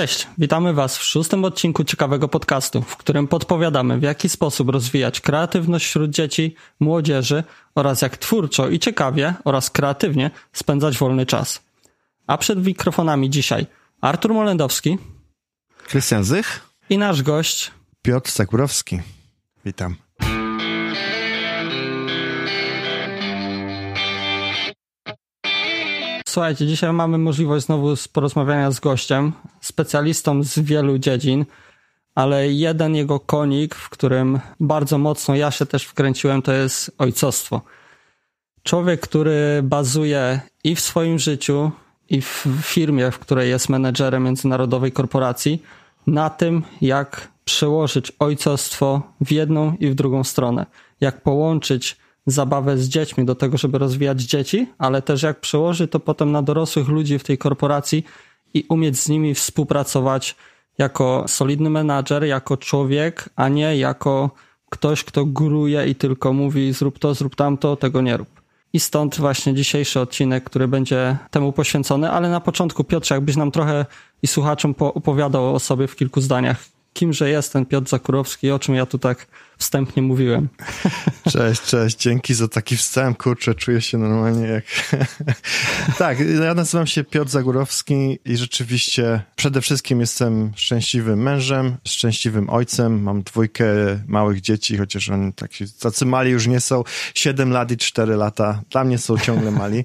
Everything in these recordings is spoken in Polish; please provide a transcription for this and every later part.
Cześć, witamy Was w szóstym odcinku ciekawego podcastu, w którym podpowiadamy, w jaki sposób rozwijać kreatywność wśród dzieci, młodzieży oraz jak twórczo i ciekawie oraz kreatywnie spędzać wolny czas. A przed mikrofonami dzisiaj Artur Molendowski, Krystian Zych i nasz gość Piotr Sakurowski. Witam. Słuchajcie, dzisiaj mamy możliwość znowu porozmawiania z gościem, specjalistą z wielu dziedzin, ale jeden jego konik, w którym bardzo mocno ja się też wkręciłem, to jest ojcostwo. Człowiek, który bazuje i w swoim życiu, i w firmie, w której jest menedżerem międzynarodowej korporacji, na tym, jak przełożyć ojcostwo w jedną i w drugą stronę. Jak połączyć zabawę z dziećmi do tego, żeby rozwijać dzieci, ale też jak przełoży to potem na dorosłych ludzi w tej korporacji i umieć z nimi współpracować jako solidny menadżer, jako człowiek, a nie jako ktoś, kto góruje i tylko mówi zrób to, zrób tamto, tego nie rób. I stąd właśnie dzisiejszy odcinek, który będzie temu poświęcony, ale na początku Piotrze, jakbyś nam trochę i słuchaczom opowiadał o sobie w kilku zdaniach, kimże jest ten Piotr Zakurowski, o czym ja tu tak wstępnie mówiłem. Cześć, cześć, dzięki za taki wstęp, kurczę, czuję się normalnie jak... tak, ja nazywam się Piotr Zagórowski i rzeczywiście przede wszystkim jestem szczęśliwym mężem, szczęśliwym ojcem, mam dwójkę małych dzieci, chociaż oni tak tacy mali już nie są, 7 lat i 4 lata, dla mnie są ciągle mali.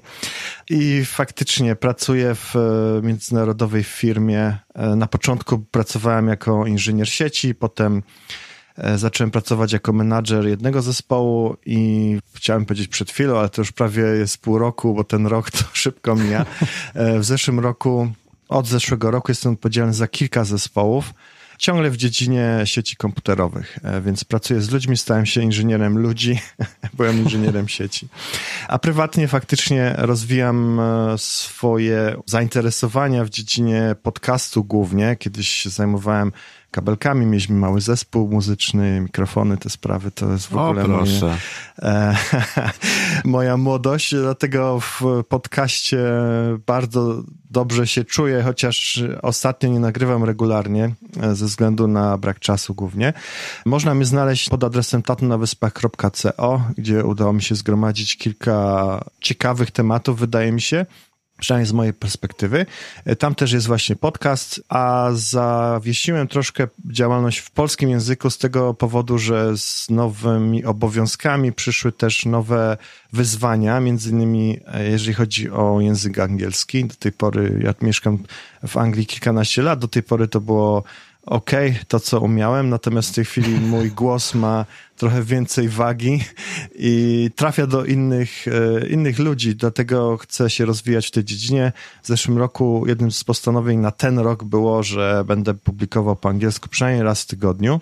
I faktycznie pracuję w międzynarodowej firmie. Na początku pracowałem jako inżynier sieci, potem E, zacząłem pracować jako menadżer jednego zespołu i chciałem powiedzieć przed chwilą, ale to już prawie jest pół roku, bo ten rok to szybko mija. E, w zeszłym roku, od zeszłego roku jestem odpowiedzialny za kilka zespołów ciągle w dziedzinie sieci komputerowych, e, więc pracuję z ludźmi, stałem się inżynierem ludzi, byłem inżynierem sieci. A prywatnie faktycznie rozwijam swoje zainteresowania w dziedzinie podcastu głównie. Kiedyś zajmowałem kabelkami, mieliśmy mały zespół muzyczny, mikrofony, te sprawy, to jest w ogóle o, proszę. Moje, e, moja młodość, dlatego w podcaście bardzo dobrze się czuję, chociaż ostatnio nie nagrywam regularnie e, ze względu na brak czasu głównie. Można mnie znaleźć pod adresem tatunawyspach.co, gdzie udało mi się zgromadzić kilka ciekawych tematów, wydaje mi się przynajmniej z mojej perspektywy. E, tam też jest właśnie podcast, a zawiesiłem troszkę działalność w polskim języku z tego powodu, że z nowymi obowiązkami przyszły też nowe wyzwania, między innymi e, jeżeli chodzi o język angielski. Do tej pory, ja mieszkam w Anglii kilkanaście lat, do tej pory to było ok, to co umiałem, natomiast w tej chwili mój głos ma trochę więcej wagi i trafia do innych, e, innych ludzi, dlatego chcę się rozwijać w tej dziedzinie. W zeszłym roku jednym z postanowień na ten rok było, że będę publikował po angielsku przynajmniej raz w tygodniu.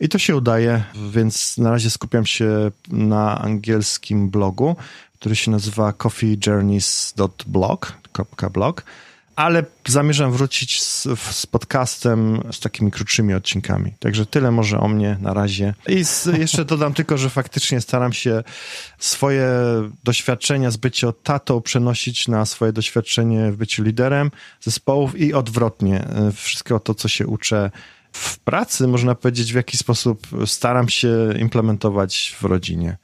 I to się udaje, więc na razie skupiam się na angielskim blogu, który się nazywa coffeejourneys.blog, blog ale zamierzam wrócić z, z, podcastem z takimi krótszymi odcinkami. Także tyle może o mnie na razie. I z, jeszcze dodam tylko, że faktycznie staram się swoje doświadczenia z bycia tatą przenosić na swoje doświadczenie w byciu liderem zespołów i odwrotnie. Wszystko to, co się uczę w pracy, można powiedzieć, w jaki sposób staram się implementować w rodzinie.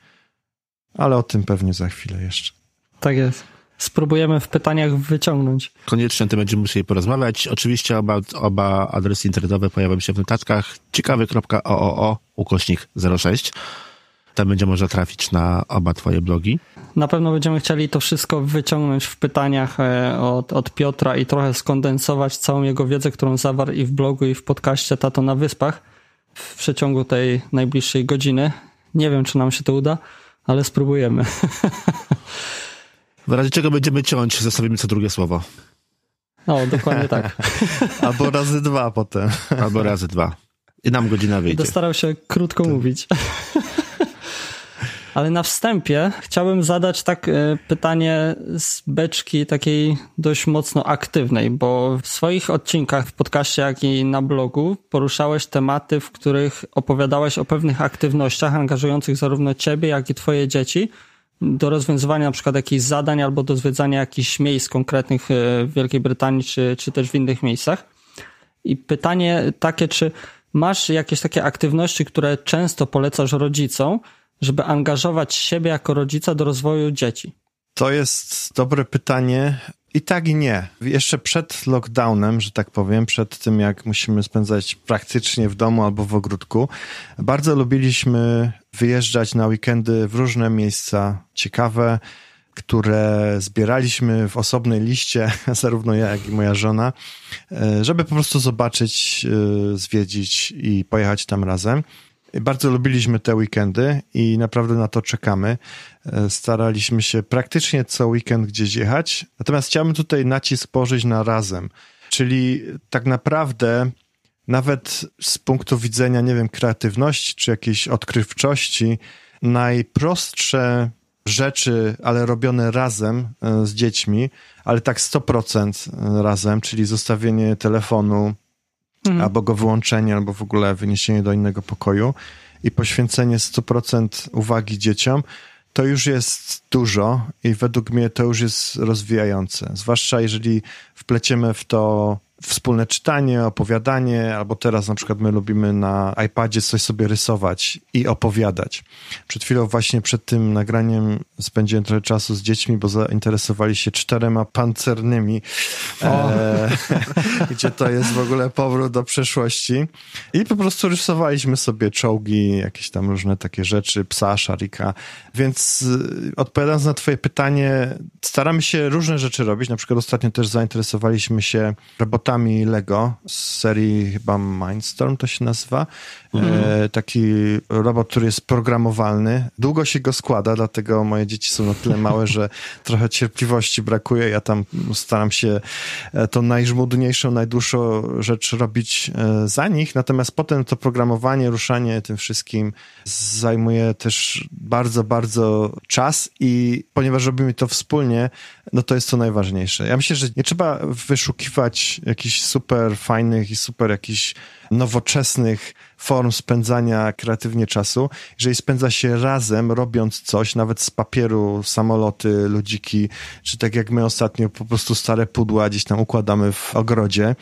Ale o tym pewnie za chwilę jeszcze. Tak jest spróbujemy w pytaniach wyciągnąć. Koniecznie o tym będziemy musieli porozmawiać. Oczywiście oba, oba adresy internetowe pojawią się w notatkach. ciekawy.ooo ukośnik 06. Tam będzie można trafić na oba twoje blogi. Na pewno będziemy chcieli to wszystko wyciągnąć w pytaniach e, od, od Piotra i trochę skondensować całą jego wiedzę, którą zawarł i w blogu, i w podcaście Tato na Wyspach w przeciągu tej najbliższej godziny. Nie wiem, czy nam się to uda, ale spróbujemy. W razie czego będziemy ciąć, zostawimy co drugie słowo. No, dokładnie tak. Albo razy dwa potem. Albo razy dwa. I nam godzina wyjdzie. Dostarał się krótko to... mówić. Ale na wstępie chciałbym zadać tak e, pytanie z beczki takiej dość mocno aktywnej, bo w swoich odcinkach w podcaście, jak i na blogu poruszałeś tematy, w których opowiadałeś o pewnych aktywnościach angażujących zarówno ciebie, jak i twoje dzieci do rozwiązywania na przykład jakichś zadań albo do zwiedzania jakichś miejsc konkretnych e, w Wielkiej Brytanii czy, czy też w innych miejscach. I pytanie takie, czy masz jakieś takie aktywności, które często polecasz rodzicom, żeby angażować siebie jako rodzica do rozwoju dzieci? To jest dobre pytanie. I tak i nie. Jeszcze przed lockdownem, że tak powiem, przed tym jak musimy spędzać praktycznie w domu albo w ogródku, bardzo lubiliśmy wyjeżdżać na weekendy w różne miejsca ciekawe, które zbieraliśmy w osobnej liście, zarówno ja, jak i moja żona, e, żeby po prostu zobaczyć, e, zwiedzić i pojechać tam razem. Bardzo lubiliśmy te weekendy i naprawdę na to czekamy. E, staraliśmy się praktycznie co weekend gdzieś jechać. Natomiast chciałbym tutaj nacisk położyć na razem. Czyli tak naprawdę nawet z punktu widzenia, nie wiem, kreatywności czy jakiejś odkrywczości, najprostsze rzeczy, ale robione razem e, z dziećmi, ale tak 100% razem, czyli zostawienie telefonu, mhm. albo go wyłączenie, albo w ogóle wyniesienie do innego pokoju i poświęcenie 100% uwagi dzieciom, to już jest dużo i według mnie to już jest rozwijające. Zwłaszcza jeżeli wpleciemy w to wspólne czytanie, opowiadanie, albo teraz na przykład my lubimy na iPadzie coś sobie rysować i opowiadać. Przed chwilą właśnie przed tym nagraniem spędziłem trochę czasu z dziećmi, bo zainteresowali się czterema pancernymi, e, gdzie to jest w ogóle powrót do przeszłości. I po prostu rysowaliśmy sobie czołgi, jakieś tam różne takie rzeczy, psa, szarika. Więc y, odpowiadając na twoje pytanie, staramy się różne rzeczy robić. Na przykład ostatnio też zainteresowaliśmy się robotami robotami Lego z serii chyba Mindstorm to się nazywa. Mhm. E, taki robot, który jest programowalny. Długo się go składa, dlatego moje dzieci są na tyle małe, że trochę cierpliwości brakuje. Ja tam staram się e, tą najżmudniejszą, najdłuższą rzecz robić e, za nich. Natomiast potem to programowanie, ruszanie tym wszystkim zajmuje też bardzo, bardzo czas i ponieważ robimy to wspólnie, no to jest to najważniejsze. Ja myślę, że nie trzeba wyszukiwać jakichś super fajnych i super jakichś nowoczesnych form spędzania kreatywnie czasu, jeżeli spędza się razem, robiąc coś, nawet z papieru, samoloty, ludziki, czy tak jak my ostatnio po prostu stare pudła gdzieś tam układamy w ogrodzie,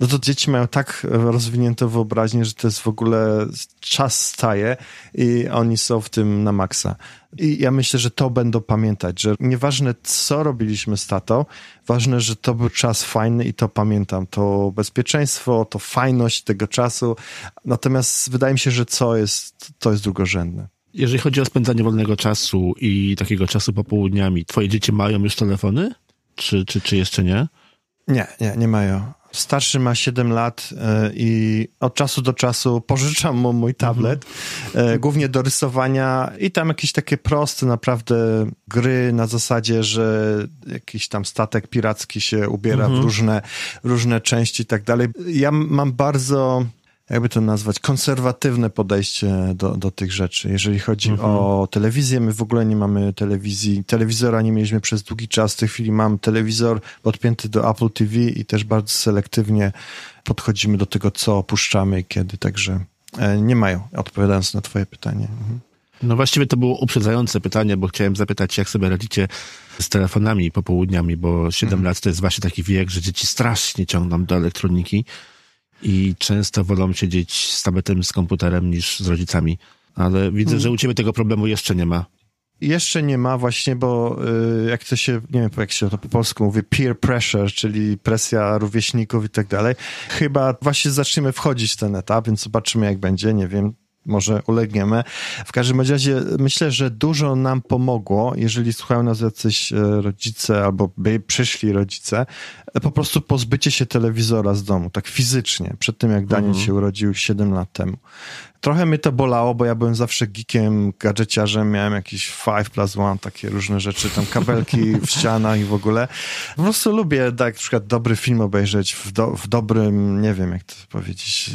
no to dzieci mają tak rozwiniętą wyobraźnię, że to jest w ogóle czas staje i oni są w tym na maksa. I ja myślę, że to będą pamiętać, że nieważne co robiliśmy z tatą, ważne, że to był czas fajny i to pamiętam. To bezpieczeństwo, to fajność tego czasu. Natomiast wydaje mi się, że co jest, to jest drugorzędne. Jeżeli chodzi o spędzanie wolnego czasu i takiego czasu popołudniami, twoje dzieci mają już telefony? Czy, czy, czy jeszcze nie? Nie, nie, nie mają. Starszy ma 7 lat e, i od czasu do czasu pożyczam mu mój tablet, mhm. głównie do rysowania i tam jakieś takie proste naprawdę gry na zasadzie, że jakiś tam statek piracki się ubiera mhm. w różne, różne części i tak dalej. Ja mam bardzo jakby to nazwać, konserwatywne podejście do, do tych rzeczy. Jeżeli chodzi mhm. o telewizję, my w ogóle nie mamy telewizji, telewizora nie mieliśmy przez długi czas. W tej chwili mam telewizor podpięty do Apple TV i też bardzo selektywnie podchodzimy do tego, co opuszczamy i kiedy, także e, nie mają, odpowiadając na twoje pytanie. Mhm. No właściwie to było uprzedzające pytanie, bo chciałem zapytać, jak sobie radzicie z telefonami popołudniami, bo 7 mhm. lat to jest właśnie taki wiek, że dzieci strasznie ciągną do elektroniki i często wolą siedzieć z tabletem, z komputerem niż z rodzicami. Ale widzę, że u ciebie tego problemu jeszcze nie ma. Jeszcze nie ma właśnie, bo y, jak to się, nie wiem jak się to po polsku mówi, peer pressure, czyli presja rówieśników i tak dalej. Chyba właśnie zaczniemy wchodzić w ten etap, więc zobaczymy jak będzie, nie wiem może ulegniemy. W każdym razie myślę, że dużo nam pomogło, jeżeli słuchają nas jacyś e, rodzice albo by przyszli rodzice, po prostu pozbycie się telewizora z domu, tak fizycznie, przed tym jak Daniel mhm. się urodził 7 lat temu. Trochę mnie to bolało, bo ja byłem zawsze geekiem, gadżeciarzem, miałem jakieś 5 plus 1, takie różne rzeczy, tam kabelki w ścianach i w ogóle. Po prostu lubię tak, na przykład dobry film obejrzeć w, do, w dobrym, nie wiem jak to powiedzieć,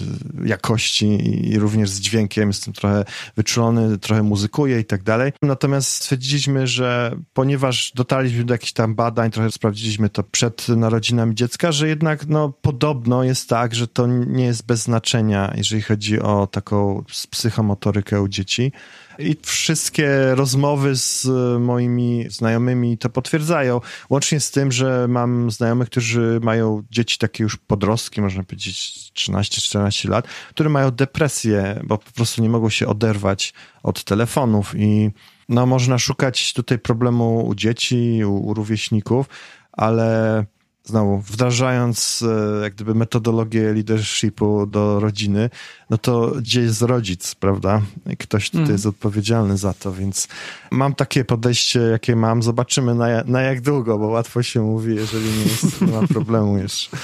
jakości i również z dźwiękiem. Jestem trochę wyczulony, trochę muzykuję i tak dalej. Natomiast stwierdziliśmy, że ponieważ dotarliśmy do jakichś tam badań, trochę sprawdziliśmy to przed narodzinami dziecka, że jednak no podobno jest tak, że to nie jest bez znaczenia, jeżeli chodzi o taką psychomotorykę u dzieci. I wszystkie rozmowy z moimi znajomymi to potwierdzają. Łącznie z tym, że mam znajomych, którzy mają dzieci takie już podrostki, można powiedzieć 13-14 lat, które mają depresję, bo po prostu nie mogą się oderwać od telefonów i no, można szukać tutaj problemu u dzieci, u, u rówieśników, ale znowu wdrażając e, jak gdyby metodologię leadershipu do rodziny, no to gdzie jest rodzic, prawda? Ktoś tutaj mm. jest odpowiedzialny za to, więc mam takie podejście, jakie mam. Zobaczymy na, na jak długo, bo łatwo się mówi, jeżeli nie, jest, nie ma problemu jeszcze.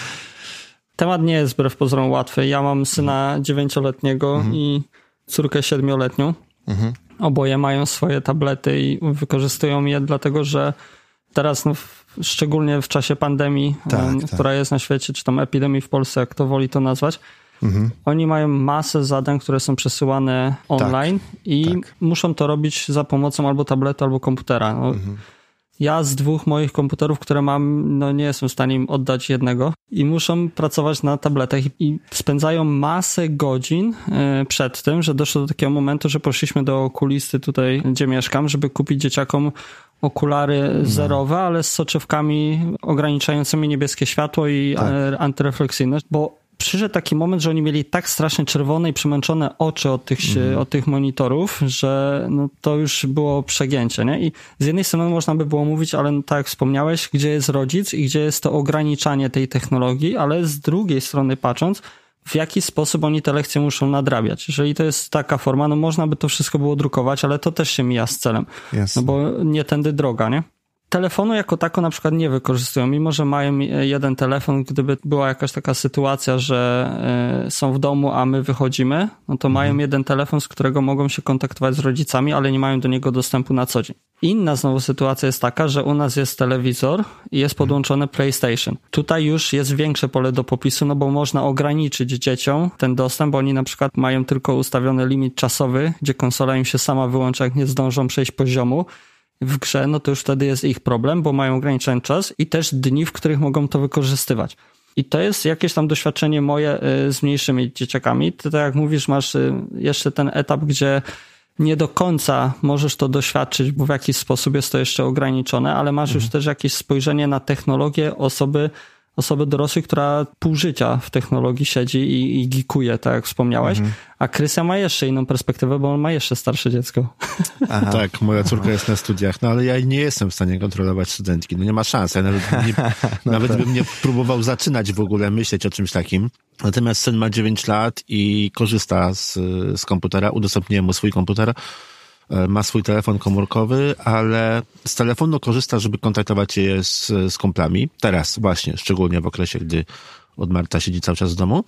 Temat nie jest wbrew pozorom łatwy. Ja mam syna dziewięcioletniego mm. i córkę siedmioletnią. Mm. Oboje mają swoje tablety i wykorzystują je dlatego, że teraz no, szczególnie w czasie pandemii, tak, tak. która jest na świecie, czy tam epidemii w Polsce, jak to woli to nazwać, mhm. oni mają masę zadań, które są przesyłane online tak, i tak. muszą to robić za pomocą albo tabletu, albo komputera. No, mhm. Ja z dwóch moich komputerów, które mam, no nie jestem w stanie im oddać jednego i muszą pracować na tabletach i spędzają masę godzin e, przed tym, że doszło do takiego momentu, że poszliśmy do okulisty tutaj, gdzie mieszkam, żeby kupić dzieciakom okulary no. zerowe, ale z soczewkami ograniczającymi niebieskie światło i tak. E, antyrefleksyjne, bo przyszedł taki moment, że oni mieli tak strasznie czerwone i przemęczone oczy od tych, mm. od tych monitorów, że no, to już było przegięcie, nie? I z jednej strony można by było mówić, ale tak jak wspomniałeś, gdzie jest rodzic i gdzie jest to ograniczanie tej technologii, ale z drugiej strony patrząc, w jaki sposób oni te lekcje muszą nadrabiać. Jeżeli to jest taka forma, no można by to wszystko było drukować, ale to też się mija z celem. Jasne. No bo nie tędy droga, nie? Telefonu jako tako na przykład nie wykorzystują, mimo że mają jeden telefon, gdyby była jakaś taka sytuacja, że e, są w domu, a my wychodzimy, no to mhm. mają jeden telefon, z którego mogą się kontaktować z rodzicami, ale nie mają do niego dostępu na co dzień. Inna znowu sytuacja jest taka, że u nas jest telewizor i jest podłączony PlayStation. Tutaj już jest większe pole do popisu, no bo można ograniczyć dzieciom ten dostęp, bo oni na przykład mają tylko ustawiony limit czasowy, gdzie konsola im się sama wyłącza, jak nie zdążą przejść poziomu w grze, no to już wtedy jest ich problem, bo mają ograniczony czas i też dni, w których mogą to wykorzystywać. I to jest jakieś tam doświadczenie moje y, z mniejszymi dzieciakami. Ty tak jak mówisz, masz y, jeszcze ten etap, gdzie nie do końca możesz to doświadczyć, bo w jakiś sposób jest to jeszcze ograniczone, ale masz mhm. już też jakieś spojrzenie na technologię osoby, osoby dorosłej, która pół życia w technologii siedzi i, i gikuje, tak jak wspomniałeś. Mhm. A Krysia ma jeszcze inną perspektywę, bo on ma jeszcze starsze dziecko. Aha. Tak, moja córka jest na studiach, no ale ja nie jestem w stanie kontrolować studentki. No nie ma szans. Ja nawet, nie, no nawet tak. bym nie próbował zaczynać w ogóle myśleć o czymś takim. Natomiast syn ma 9 lat i korzysta z, z komputera. Udostępniłem mu swój komputer ma swój telefon komórkowy, ale z telefonu korzysta, żeby kontaktować się z, z kumplami. Teraz właśnie, szczególnie w okresie, gdy od marca siedzi cały czas w domu.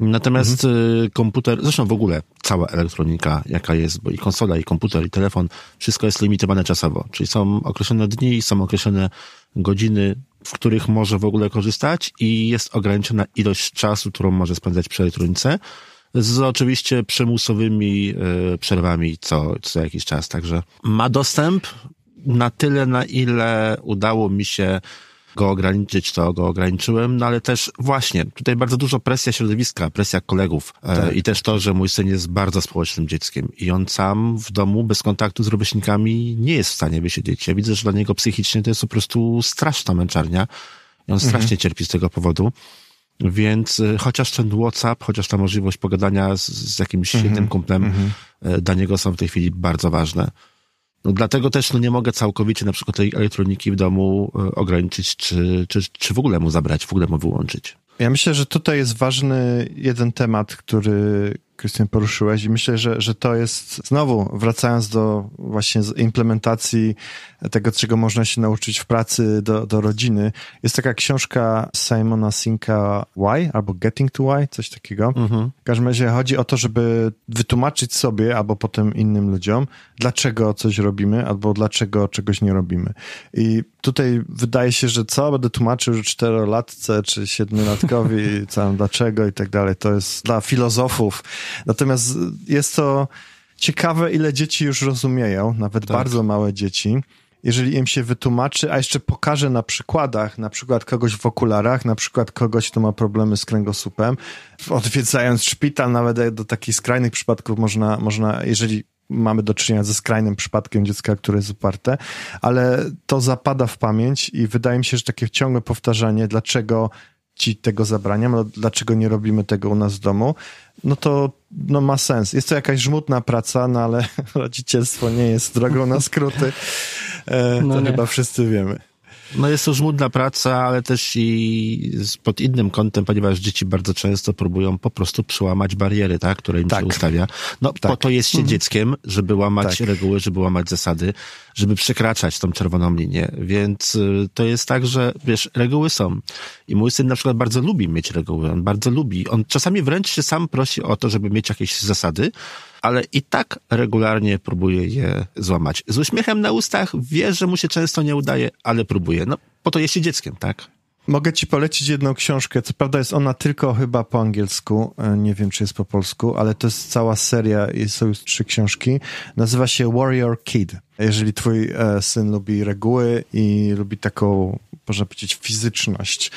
Natomiast mhm. komputer, zresztą w ogóle cała elektronika, jaka jest, bo i konsola, i komputer, i telefon, wszystko jest limitowane czasowo. Czyli są określone dni, są określone godziny, w których może w ogóle korzystać i jest ograniczona ilość czasu, którą może spędzać przy elektronice z oczywiście przymusowymi e, przerwami co, co jakiś czas. Także ma dostęp na tyle, na ile udało mi się go ograniczyć, to go ograniczyłem, no ale też właśnie, tutaj bardzo dużo presja środowiska, presja kolegów e, tak. i też to, że mój syn jest bardzo społecznym dzieckiem i on sam w domu bez kontaktu z rówieśnikami nie jest w stanie wysiedzieć. Ja widzę, że dla niego psychicznie to jest po prostu straszna męczarnia i on strasznie mhm. cierpi z tego powodu. Więc y, chociaż ten WhatsApp, chociaż ta możliwość pogadania z, z jakimś mm -hmm, kumplem, mm -hmm. dla niego są w tej chwili bardzo ważne. No, dlatego też no, nie mogę całkowicie na przykład tej elektroniki w domu y, ograniczyć, czy, czy, czy w ogóle mu zabrać, w ogóle mu wyłączyć. Ja myślę, że tutaj jest ważny jeden temat, który, Krystian, poruszyłeś i myślę, że, że to jest, znowu wracając do właśnie implementacji tego, czego można się nauczyć w pracy do, do rodziny, jest taka książka Simona Sinka Why, albo Getting to Why, coś takiego. Mhm. W każdym razie chodzi o to, żeby wytłumaczyć sobie, albo potem innym ludziom, dlaczego coś robimy, albo dlaczego czegoś nie robimy. I tutaj wydaje się, że co, będę tłumaczył czterolatce, czy siedmiolatkowi, co, dlaczego i tak dalej. To jest dla filozofów, Natomiast jest to ciekawe, ile dzieci już rozumieją, nawet tak. bardzo małe dzieci. Jeżeli im się wytłumaczy, a jeszcze pokaże na przykładach, na przykład kogoś w okularach, na przykład kogoś, kto ma problemy z kręgosłupem, odwiedzając szpital, nawet do takich skrajnych przypadków można, można jeżeli mamy do czynienia ze skrajnym przypadkiem dziecka, które jest uparte, ale to zapada w pamięć i wydaje mi się, że takie ciągłe powtarzanie, dlaczego ci tego zabraniam, no, dlaczego nie robimy tego u nas w domu, no to no, ma sens. Jest to jakaś żmudna praca, no ale rodzicielstwo nie jest drogą na skróty. E, no to nie. chyba wszyscy wiemy. No jest to żmudna praca, ale też i pod innym kątem, ponieważ dzieci bardzo często próbują po prostu przełamać bariery, tak, które im tak. się ustawia. No tak. po to jest się mhm. dzieckiem, żeby łamać tak. reguły, żeby łamać zasady, żeby przekraczać tą czerwoną linię. Więc y, to jest tak, że wiesz, reguły są. I mój syn na przykład bardzo lubi mieć reguły. On bardzo lubi. On czasami wręcz się sam prosi o to, żeby mieć jakieś zasady, ale i tak regularnie próbuje je złamać. Z uśmiechem na ustach wie, że mu się często nie udaje, ale próbuje. No, po to jest się dzieckiem, tak? Mogę ci polecić jedną książkę. Co prawda jest ona tylko chyba po angielsku. E, nie wiem, czy jest po polsku, ale to jest cała seria. Są już trzy książki. Nazywa się Warrior Kid. Jeżeli twój e, syn lubi reguły i lubi taką można powiedzieć, fizyczność.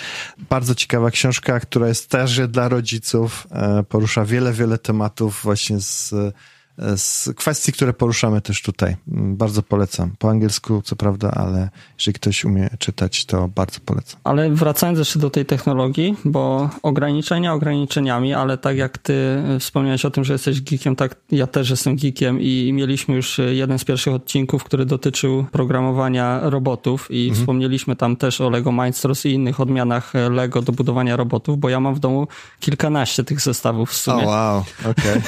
Bardzo ciekawa książka, która jest też dla rodziców, e, porusza wiele, wiele tematów właśnie z z kwestii, które poruszamy też tutaj. Bardzo polecam. Po angielsku, co prawda, ale jeżeli ktoś umie czytać, to bardzo polecam. Ale wracając jeszcze do tej technologii, bo ograniczenia ograniczeniami, ale tak jak ty wspomniałeś o tym, że jesteś geekiem, tak ja też jestem geekiem i mieliśmy już jeden z pierwszych odcinków, który dotyczył programowania robotów i mhm. wspomnieliśmy tam też o Lego Mindstorms i innych odmianach Lego do budowania robotów, bo ja mam w domu kilkanaście tych zestawów w sumie. O wow, okej. Okay.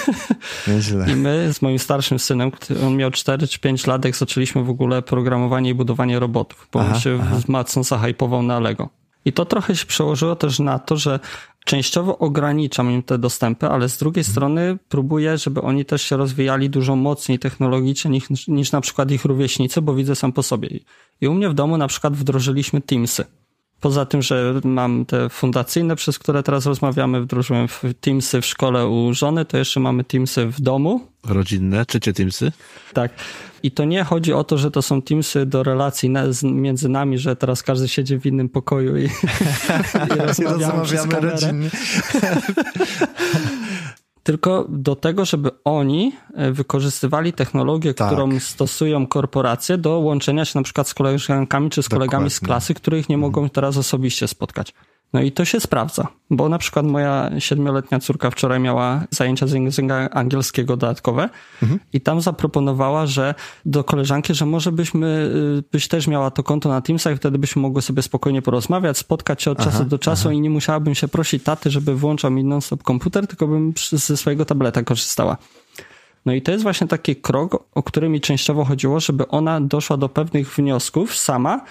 Nieźle. I my z moim starszym synem, on miał 4 czy 5 lat, jak zaczęliśmy w ogóle programowanie i budowanie robotów, bo aha, on się aha. mocno zahypował na Lego. I to trochę się przełożyło też na to, że częściowo ograniczam im te dostępy, ale z drugiej hmm. strony próbuję, żeby oni też się rozwijali dużo mocniej technologicznie niż, niż na przykład ich rówieśnicy, bo widzę sam po sobie. I u mnie w domu na przykład wdrożyliśmy Teamsy. Poza tym, że mam te fundacyjne, przez które teraz rozmawiamy, wdrożyłem w Teamsy w szkole u żony, to jeszcze mamy Teamsy w domu. Rodzinne, trzecie Teamsy? Tak. I to nie chodzi o to, że to są Teamsy do relacji między nami, że teraz każdy siedzi w innym pokoju i, i rozmawiamy, rozmawiamy rodzinnie. tylko do tego, żeby oni e, wykorzystywali technologię, tak. którą stosują korporacje do łączenia się na przykład z koleżankami czy z Dokładnie. kolegami z klasy, których nie mogą teraz osobiście spotkać. No i to się sprawdza, bo na przykład moja siedmioletnia córka wczoraj miała zajęcia z języka angielskiego dodatkowe mhm. i tam zaproponowała, że do koleżanki, że może byśmy, y, byś też miała to konto na Teamsach, wtedy byśmy mogły sobie spokojnie porozmawiać, spotkać się od aha, czasu do czasu aha. i nie musiałabym się prosić taty, żeby włączał mi non-stop komputer, tylko bym ze swojego tableta korzystała. No i to jest właśnie taki krok, o który mi częściowo chodziło, żeby ona doszła do pewnych wniosków sama,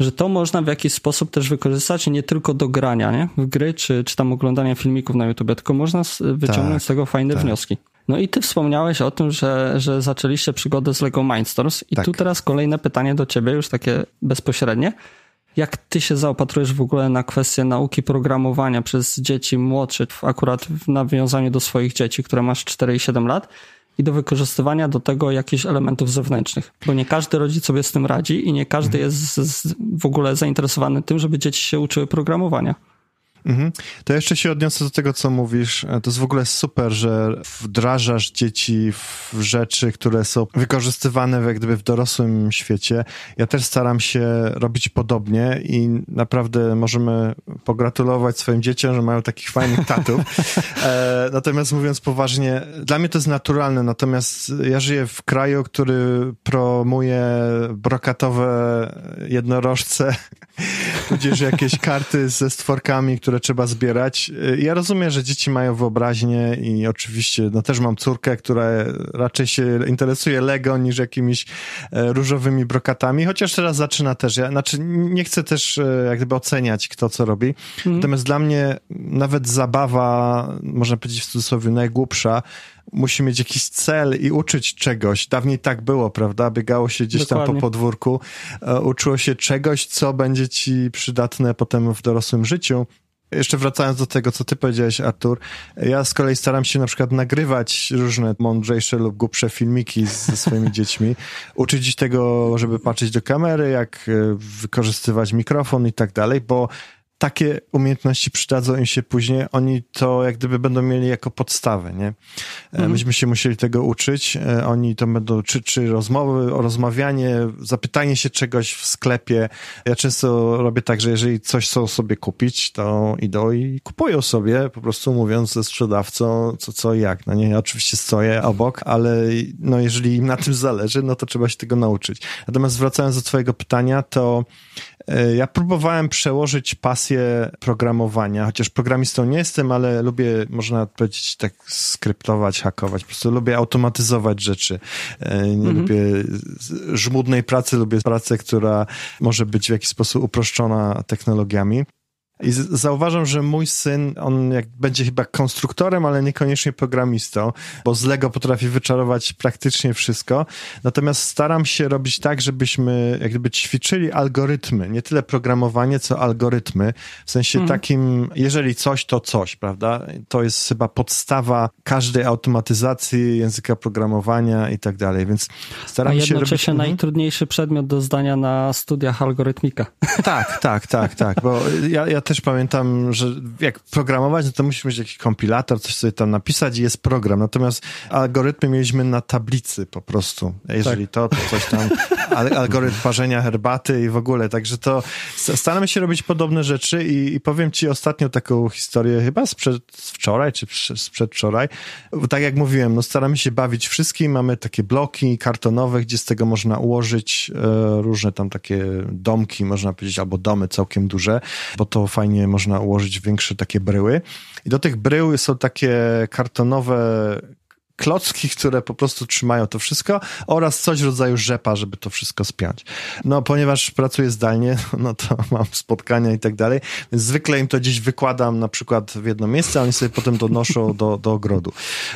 że to można w jakiś sposób też wykorzystać nie tylko do grania nie? w gry, czy, czy tam oglądania filmików na YouTube, tylko można wyciągnąć tak, z tego fajne tak. wnioski. No i ty wspomniałeś o tym, że, że zaczęliście przygodę z LEGO Mindstorms i tak. tu teraz kolejne pytanie do ciebie, już takie bezpośrednie. Jak ty się zaopatrujesz w ogóle na kwestię nauki programowania przez dzieci młodsze, akurat w nawiązaniu do swoich dzieci, które masz 4 i 7 lat? I do wykorzystywania do tego jakichś elementów zewnętrznych, bo nie każdy rodzic sobie z tym radzi i nie każdy mhm. jest w ogóle zainteresowany tym, żeby dzieci się uczyły programowania. Mhm. To jeszcze się odniosę do tego, co mówisz. To jest w ogóle super, że wdrażasz dzieci w rzeczy, które są wykorzystywane jak gdyby w dorosłym świecie. Ja też staram się robić podobnie i naprawdę możemy pogratulować swoim dzieciom, że mają takich fajnych tatów. E, natomiast mówiąc poważnie, dla mnie to jest naturalne, natomiast ja żyję w kraju, który promuje brokatowe jednorożce, tudzież jakieś karty ze stworkami, które które trzeba zbierać. Ja rozumiem, że dzieci mają wyobraźnię i oczywiście, no też mam córkę, która raczej się interesuje Lego niż jakimiś e, różowymi brokatami, chociaż teraz zaczyna też, ja, znaczy nie chcę też e, jak gdyby oceniać kto co robi, mhm. natomiast dla mnie nawet zabawa, można powiedzieć w cudzysłowie najgłupsza, musi mieć jakiś cel i uczyć czegoś. Dawniej tak było, prawda? Biegało się gdzieś Dokładnie. tam po podwórku, e, uczyło się czegoś, co będzie ci przydatne potem w dorosłym życiu. Jeszcze wracając do tego, co ty powiedziałeś, Artur, ja z kolei staram się na przykład nagrywać różne mądrzejsze lub głupsze filmiki ze swoimi dziećmi, uczyć ich tego, żeby patrzeć do kamery, jak e, wykorzystywać mikrofon i tak dalej, bo takie umiejętności przydadzą im się później, oni to jak gdyby będą mieli jako podstawę, nie? Mhm. Myśmy się musieli tego uczyć, oni to będą, czy, czy rozmowy, rozmawianie, zapytanie się czegoś w sklepie. Ja często robię tak, że jeżeli coś chcą sobie kupić, to idą i kupują sobie, po prostu mówiąc ze sprzedawcą, co, co jak. No nie, ja oczywiście stoję obok, ale no jeżeli im na tym zależy, no to trzeba się tego nauczyć. Natomiast wracając do twojego pytania, to e, ja próbowałem przełożyć pasję programowania, chociaż programistą nie jestem, ale lubię, można powiedzieć, tak skryptować, hakować. Po prostu lubię automatyzować rzeczy. E, nie mhm. lubię żmudnej pracy, lubię pracę, która może być w jakiś sposób uproszczona technologiami. I zauważam, że mój syn, on jak będzie chyba konstruktorem, ale niekoniecznie programistą, bo z Lego potrafi wyczarować praktycznie wszystko. Natomiast staram się robić tak, żebyśmy jak gdyby ćwiczyli algorytmy, nie tyle programowanie, co algorytmy. W sensie mm. takim, jeżeli coś, to coś, prawda? To jest chyba podstawa każdej automatyzacji języka programowania i tak dalej, więc staram się robić... jednocześnie mhm. najtrudniejszy przedmiot do zdania na studiach algorytmika. Tak, tak, tak, tak, bo ja, ja też pamiętam, że jak programować, no to musisz mieć jakiś kompilator, coś sobie tam napisać i jest program. Natomiast algorytmy mieliśmy na tablicy po prostu. Jeżeli tak. to, to coś tam, algorytm parzenia herbaty i w ogóle. Także to staramy się robić podobne rzeczy i, i powiem ci ostatnio taką historię, chyba sprzed wczoraj, czy sprzed wczoraj. Tak jak mówiłem, no staramy się bawić wszystkim. Mamy takie bloki kartonowe, gdzie z tego można ułożyć e, różne tam takie domki, można powiedzieć, albo domy całkiem duże, bo to fajnie można ułożyć większe takie bryły. I do tych brył są takie kartonowe klocki, które po prostu trzymają to wszystko oraz coś w rodzaju rzepa, żeby to wszystko spiąć. No, ponieważ pracuję zdalnie, no to mam spotkania i tak dalej, więc zwykle im to gdzieś wykładam na przykład w jedno miejsce, a oni sobie potem donoszą do, do ogrodu.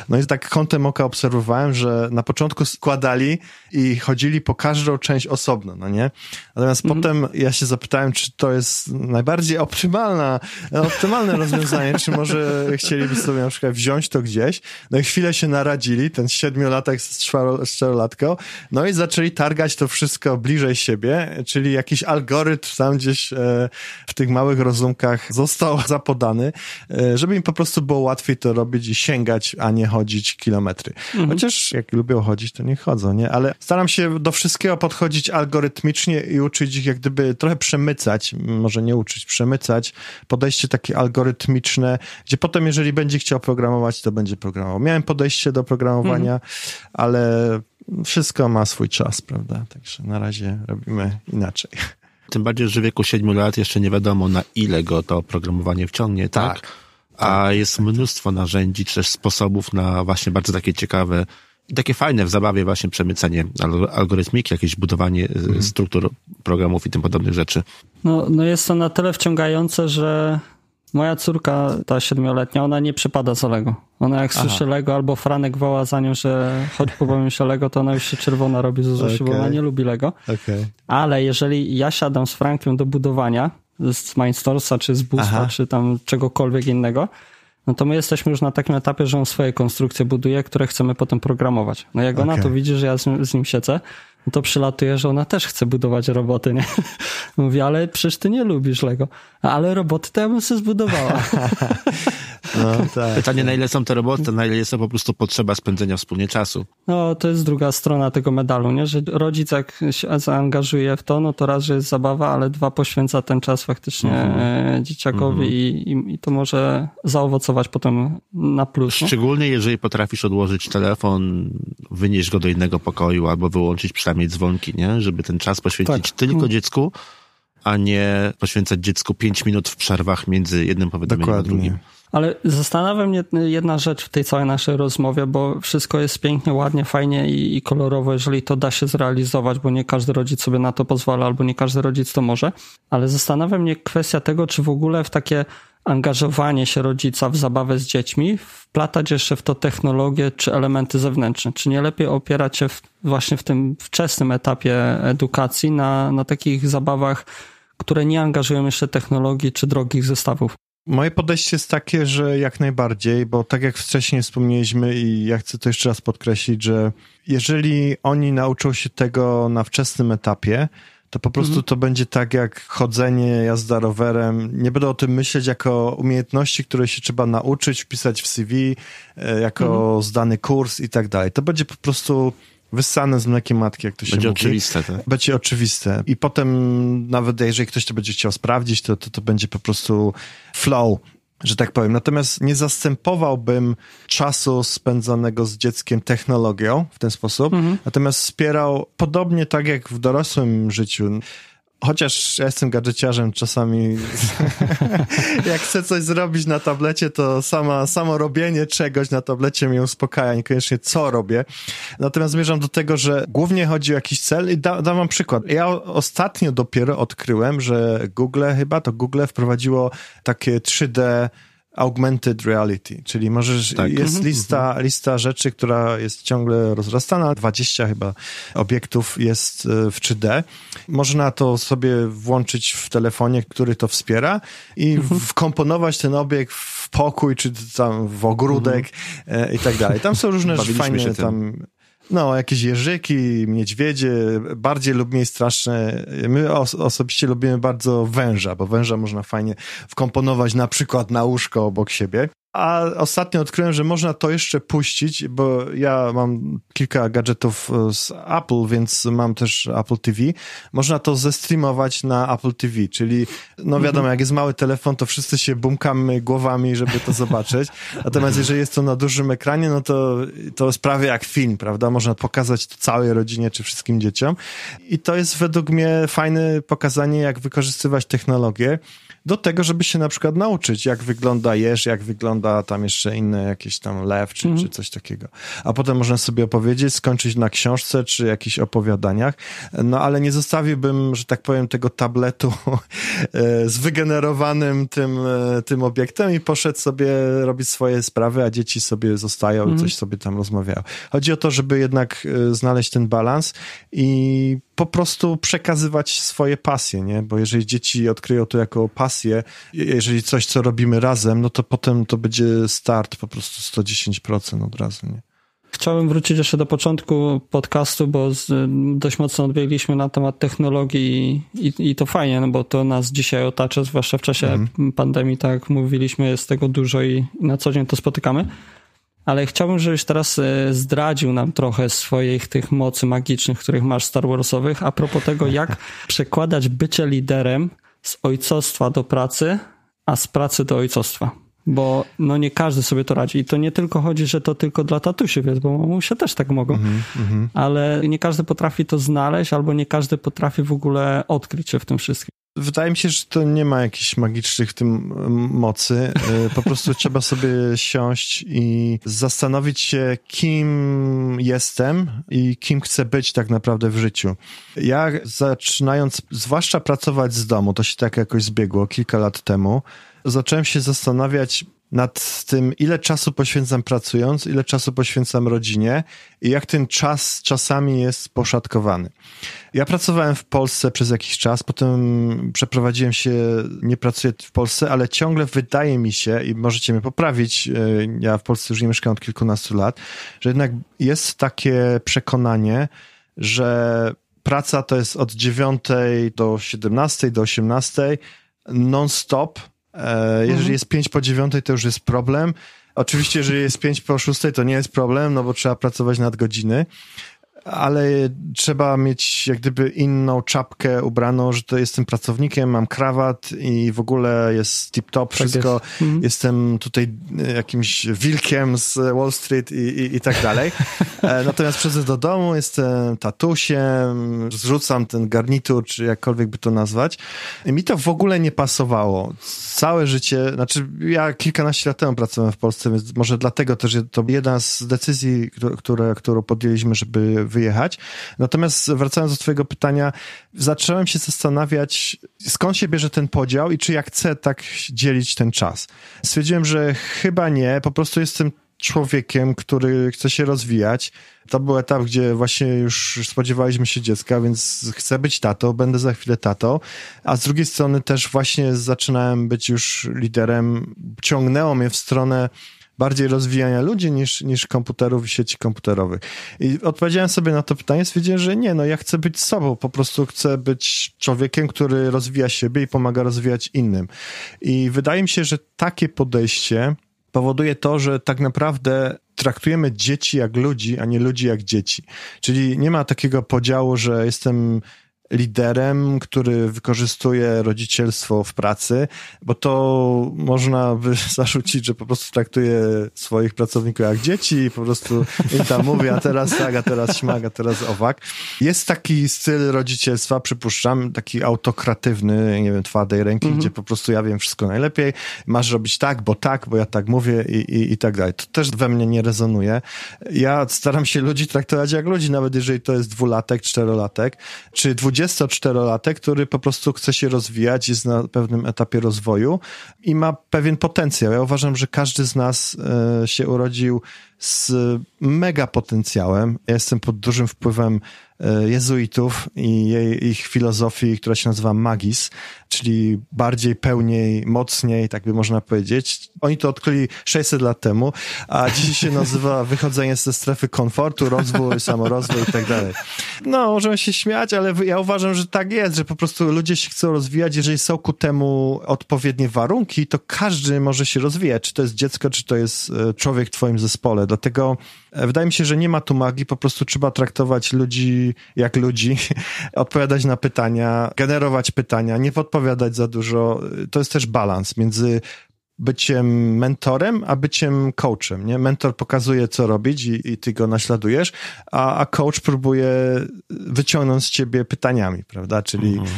No i tak kątem oka obserwowałem, że na początku składali i chodzili po każdą część osobno, no nie? Natomiast mm. potem ja się zapytałem, czy to jest najbardziej optymalna, optymalne rozwiązanie, czy może chcieliby sobie na przykład wziąć to gdzieś, no i chwilę się narazić poradzili, ten siedmiolatek z, czterolatką, no i zaczęli targać to wszystko bliżej siebie, czyli jakiś algorytm tam gdzieś e, w tych małych rozumkach został zapodany, e, żeby im po prostu było łatwiej to robić i sięgać, a nie chodzić kilometry. Mhm. Chociaż jak lubią chodzić, to nie chodzą, nie? Ale staram się do wszystkiego podchodzić algorytmicznie i uczyć ich jak gdyby trochę przemycać, może nie uczyć, przemycać podejście takie algorytmiczne, gdzie potem jeżeli będzie chciał programować, to będzie programował. Miałem podejście do programowania, mhm. ale wszystko ma swój czas, prawda? Także na razie robimy inaczej. Tym bardziej, że w wieku 7 lat jeszcze nie wiadomo, na ile go to oprogramowanie wciągnie, tak? tak? A jest mnóstwo narzędzi, czy też sposobów na właśnie bardzo takie ciekawe takie fajne w zabawie właśnie przemycenie algorytmiki, jakieś budowanie mhm. struktur programów i tym podobnych rzeczy. No, no jest to na tyle wciągające, że Moja córka, ta siedmioletnia, ona nie przypada za Lego. Ona jak Aha. słyszy Lego albo Franek woła za nią, że chodź pobawimy się Lego, to ona już się czerwona robi z okay. bo ona nie lubi Lego. Okay. Ale jeżeli ja siadam z Frankiem do budowania, z Mindstoresa, czy z Boosta, czy tam czegokolwiek innego, no to my jesteśmy już na takim etapie, że on swoje konstrukcje buduje, które chcemy potem programować. No jak okay. ona to widzi, że ja z, z nim siedzę, no to przylatuje, że ona też chce budować roboty, nie? Mówi, ale przecież ty nie lubisz Lego. Ale roboty to ja bym sobie zbudowała. No, tak. Pytanie, na ile są te roboty, na ile jest to po prostu potrzeba spędzenia wspólnie czasu. No, to jest druga strona tego medalu, nie? Że rodzic jak się zaangażuje w to, no to raz, że jest zabawa, ale dwa, poświęca ten czas faktycznie mm. dzieciakowi mm. i, i, i, to może zaowocować potem na plus. Szczególnie jeżeli potrafisz odłożyć telefon, wynieść go do innego pokoju albo wyłączyć przynajmniej dzwonki, nie? Żeby ten czas poświęcić tak. tylko dziecku, a nie poświęcać dziecku pięć minut w przerwach między jednym powiadomieniem Dokładnie. a drugim. Ale zastanawia mnie jedna rzecz w tej całej naszej rozmowie, bo wszystko jest pięknie, ładnie, fajnie i, i, kolorowo, jeżeli to da się zrealizować, bo nie każdy rodzic sobie na to pozwala, albo nie każdy rodzic to może. Ale zastanawia mnie kwestia tego, czy w ogóle w takie angażowanie się rodzica w zabawę z dziećmi, wplatać jeszcze w to technologię czy elementy zewnętrzne. Czy nie lepiej opierać się w, właśnie w tym wczesnym etapie edukacji na, na takich zabawach, które nie angażują jeszcze technologii czy drogich zestawów? Moje podejście jest takie, że jak najbardziej, bo tak jak wcześniej wspomnieliśmy i ja chcę to jeszcze raz podkreślić, że jeżeli oni nauczą się tego na wczesnym etapie, to po prostu mhm. to będzie tak jak chodzenie, jazda rowerem. Nie będę o tym myśleć jako umiejętności, które się trzeba nauczyć, wpisać w CV, e, jako mhm. zdany kurs i tak dalej. To będzie po prostu wyssane z mlekiem matki, jak to się będzie mówi. Będzie oczywiste, tak? Będzie oczywiste. I potem nawet jeżeli ktoś to będzie chciał sprawdzić, to, to, to będzie po prostu flow że tak powiem. Natomiast nie zastępowałbym czasu spędzonego z dzieckiem technologią w ten sposób, mhm. natomiast wspierał podobnie tak jak w dorosłym życiu Chociaż ja jestem gadżeciarzem, czasami jak chcę coś zrobić na tablecie, to sama, samo robienie czegoś na tablecie mnie uspokaja, niekoniecznie co robię. Natomiast zmierzam do tego, że głównie chodzi o jakiś cel i da, dam wam przykład. Ja ostatnio dopiero odkryłem, że Google, chyba to Google wprowadziło takie 3D augmented reality, czyli możesz, tak. jest mhm, lista, mhm. lista rzeczy, która jest ciągle rozrastana, 20 chyba obiektów jest e, w 3D. Można to sobie włączyć w telefonie, który to wspiera i mhm. wkomponować ten obiekt w pokój, czy tam w ogródek e, i tak dalej. Tam są różne fajne tam no, jakieś jeżyki, niedźwiedzie, bardziej lub mniej straszne. My os osobiście lubimy bardzo węża, bo węża można fajnie wkomponować na przykład na łóżko obok siebie. A ostatnio odkryłem, że można to jeszcze puścić, bo ja mam kilka gadżetów e, z Apple, więc mam też Apple TV. Można to zestreamować na Apple TV, czyli no wiadomo, mhm. jak jest mały telefon, to wszyscy się bumkamy głowami, żeby to zobaczyć. Natomiast jeżeli jest to na dużym ekranie, no to to jest prawie jak film, prawda? Można pokazać to całej rodzinie czy wszystkim dzieciom. I to jest według mnie fajne pokazanie, jak wykorzystywać technologię do tego, żeby się na przykład nauczyć, jak wygląda jeż, jak wygląda tam jeszcze inne jakieś tam lew, czy, mm. czy coś takiego. A potem można sobie opowiedzieć, skończyć na książce, czy jakichś opowiadaniach. No ale nie zostawiłbym, że tak powiem, tego tabletu e, z wygenerowanym tym, e, tym obiektem i poszedł sobie robić swoje sprawy, a dzieci sobie zostają i mhm. coś sobie tam rozmawiają. Chodzi o to, żeby jednak e, znaleźć ten balans i po prostu przekazywać swoje pasje, nie? Bo jeżeli dzieci odkryją to jako pasję, jeżeli coś, co robimy razem, no to potem to będzie start po prostu 110% od razu, nie? Chciałbym wrócić jeszcze do początku podcastu, bo z, dość mocno odbiegliśmy na temat technologii i, i, to fajnie, no bo to nas dzisiaj otacza, zwłaszcza w czasie mm. pandemii, tak mówiliśmy, jest tego dużo i, i na co dzień to spotykamy ale chciałbym, żebyś teraz e, zdradził nam trochę swoich tych mocy magicznych, których masz Star Warsowych, a propos tego, jak przekładać bycie liderem z ojcostwa do pracy, a z pracy do ojcostwa. Bo no nie każdy sobie to radzi. I to nie tylko chodzi, że to tylko dla tatusiów jest, bo mamusie też tak mogą, mm -hmm. ale nie każdy potrafi to znaleźć, albo nie każdy potrafi w ogóle odkryć się w tym wszystkim. Wydaje mi się, że to nie ma jakichś magicznych w tym mocy. E, po prostu trzeba sobie siąść i zastanowić się, kim jestem i kim chcę być tak naprawdę w życiu. Ja zaczynając, zwłaszcza pracować z domu, to się tak jakoś zbiegło kilka lat temu, zacząłem się zastanawiać, nad tym, ile czasu poświęcam pracując, ile czasu poświęcam rodzinie i jak ten czas czasami jest poszatkowany. Ja pracowałem w Polsce przez jakiś czas, potem przeprowadziłem się, nie pracuję w Polsce, ale ciągle wydaje mi się, i możecie mnie poprawić, e, ja w Polsce już nie mieszkam od kilkunastu lat, że jednak jest takie przekonanie, że praca to jest od 9 do 17, do 18 non-stop, jeżeli mhm. jest 5 po 9, to już jest problem. Oczywiście, jeżeli jest 5 po 6, to nie jest problem, no bo trzeba pracować nad godziny ale trzeba mieć jak gdyby inną czapkę ubraną, że to jestem pracownikiem, mam krawat i w ogóle jest tip-top, tak wszystko. Jest. Mhm. Jestem tutaj jakimś wilkiem z Wall Street i, i, i tak dalej. E, natomiast przychodzę do domu, jestem tatusiem, zrzucam ten garnitur, czy jakkolwiek by to nazwać. I mi to w ogóle nie pasowało. Całe życie, znaczy ja kilkanaście lat temu pracowałem w Polsce, więc może dlatego też to jedna z decyzji, które, którą podjęliśmy, żeby wyjechać. Natomiast wracając do twojego pytania, zacząłem się zastanawiać, skąd się bierze ten podział i czy ja chcę tak dzielić ten czas. Stwierdziłem, że chyba nie, po prostu jestem człowiekiem, który chce się rozwijać. To był etap, gdzie właśnie już spodziewaliśmy się dziecka, więc chcę być tatą, będę za chwilę tatą. A z drugiej strony też właśnie zaczynałem być już liderem. Ciągnęło mnie w stronę bardziej rozwijania ludzi niż, niż komputerów i sieci komputerowych. I odpowiedziałem sobie na to pytanie, stwierdziłem, że nie, no ja chcę być sobą, po prostu chcę być człowiekiem, który rozwija siebie i pomaga rozwijać innym. I wydaje mi się, że takie podejście powoduje to, że tak naprawdę traktujemy dzieci jak ludzi, a nie ludzi jak dzieci. Czyli nie ma takiego podziału, że jestem liderem, który wykorzystuje rodzicielstwo w pracy, bo to można by zarzucić, że po prostu traktuje swoich pracowników jak dzieci i po prostu im tam mówi, a teraz tak, a teraz śmag, a teraz owak. Jest taki styl rodzicielstwa, przypuszczam, taki autokratywny, nie wiem, twardej ręki, mhm. gdzie po prostu ja wiem wszystko najlepiej, masz robić tak, bo tak, bo ja tak mówię i, i, i tak dalej. To też we mnie nie rezonuje. Ja staram się ludzi traktować jak ludzi, nawet jeżeli to jest dwulatek, czterolatek, czy dwudziesty 24-latek, który po prostu chce się rozwijać, jest na pewnym etapie rozwoju i ma pewien potencjał. Ja uważam, że każdy z nas e, się urodził z mega potencjałem. Ja jestem pod dużym wpływem e, jezuitów i jej, ich filozofii, która się nazywa magis, czyli bardziej, pełniej, mocniej, tak by można powiedzieć. Oni to odkryli 600 lat temu, a dzisiaj się nazywa wychodzenie ze strefy komfortu, rozwój, samorozwój i tak dalej. No, możemy się śmiać, ale ja uważam, że tak jest, że po prostu ludzie się chcą rozwijać, jeżeli są ku temu odpowiednie warunki, to każdy może się rozwijać, czy to jest dziecko, czy to jest e, człowiek w twoim zespole. Dlatego e, wydaje mi się, że nie ma tu magii, po prostu trzeba traktować ludzi jak ludzi, odpowiadać na pytania, generować pytania, nie podpowiadać za dużo. To jest też balans między byciem mentorem, a byciem coachem, nie? Mentor pokazuje, co robić i, i ty go naśladujesz, a, a coach próbuje wyciągnąć z ciebie pytaniami, prawda? Czyli mhm.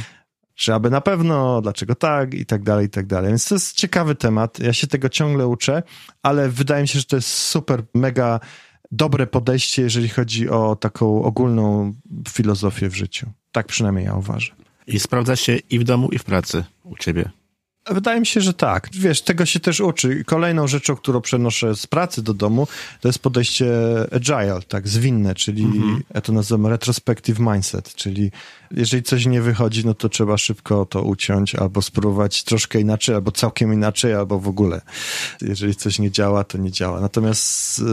Czy aby na pewno, dlaczego tak i tak dalej, i tak dalej. Więc to jest ciekawy temat. Ja się tego ciągle uczę, ale wydaje mi się, że to jest super, mega dobre podejście, jeżeli chodzi o taką ogólną filozofię w życiu. Tak przynajmniej ja uważam. I sprawdza się i w domu, i w pracy u ciebie. Wydaje mi się, że tak. Wiesz, tego się też uczy. Kolejną rzeczą, którą przenoszę z pracy do domu, to jest podejście agile, tak, zwinne, czyli mhm. ja to nazywam retrospective mindset, czyli jeżeli coś nie wychodzi, no to trzeba szybko to uciąć albo spróbować troszkę inaczej, albo całkiem inaczej, albo w ogóle. Jeżeli coś nie działa, to nie działa. Natomiast y,